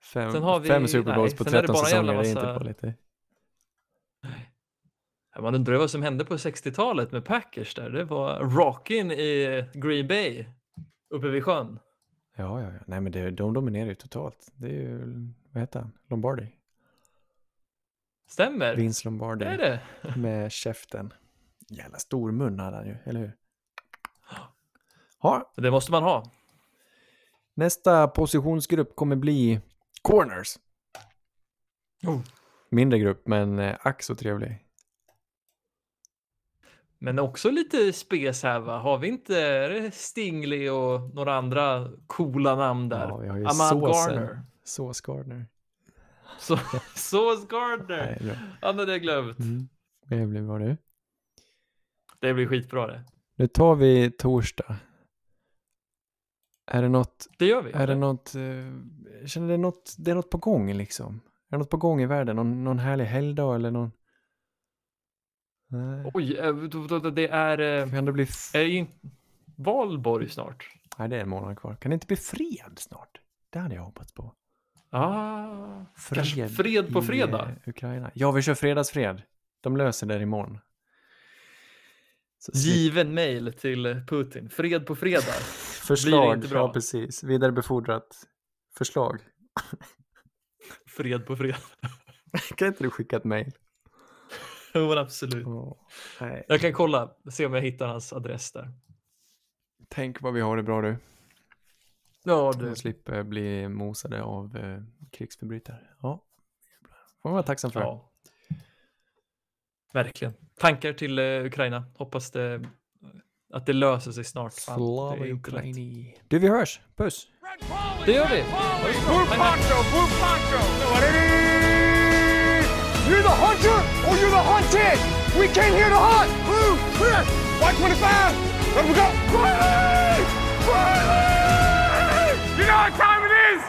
Fem, Sen har vi- fem Super Bowls nej, på sen är det 13 bara en säsonger, det är inte massa- bara lite. Ja, Man undrar vad som hände på 60-talet med Packers där. Det var rockin i Green Bay uppe vid sjön. Ja, ja, ja. Nej, men det, de dominerar ju totalt. Det är ju, vad heter han? Lombardi. Stämmer. Vince Lombardi. Det är det. med käften. Jävla stor mun hade han ju, eller hur? Ja, Det måste man ha. nästa positionsgrupp kommer bli corners. Oh. Mindre grupp, men eh, ack så trevlig. Men också lite spes här va? Har vi inte det Stingley och några andra coola namn där? Ja, vi har ju Ahmad såsen. Garner. Sås Gardner. Så, Sauce Gardner. Nej. Han hade jag glömt. Mm. Det blir bra du. Det blir skitbra det. Nu tar vi torsdag. Är det något, Det gör vi. är det något, eh, jag känner det något, det är något på gång liksom? Är det något på gång i världen? Någon, någon härlig helgdag eller någon? Nej. Oj, eh, det är, eh, Kan det bli... Är in... valborg snart. Nej, det är en månad kvar. Kan det inte bli fred snart? Det hade jag hoppats på. Ah, kanske fred på fredag? eh, Ukraina. Ja, vi kör fredagsfred. De löser det imorgon. Så Given mail till Putin. Fred på fredag. förslag, bra. ja precis. Vidarebefordrat förslag. Fred på fredag. kan inte du skicka ett mejl? Jo, absolut. Nej. Jag kan kolla, se om jag hittar hans adress där. Tänk vad vi har det bra du. Ja, Du slipper bli mosade av eh, krigsförbrytare. Ja, får man vara tacksam för. Ja. Verkligen. Tankar till eh, Ukraina. Hoppas det, att det löser sig snart. Lätt. Ukraini. Du, vi hörs. Puss! Det gör vi. You're the hunter or you're the hunted. We came here to hunt. Blue, clear. White 25. Let we go. Riley! Riley! You know what time it is?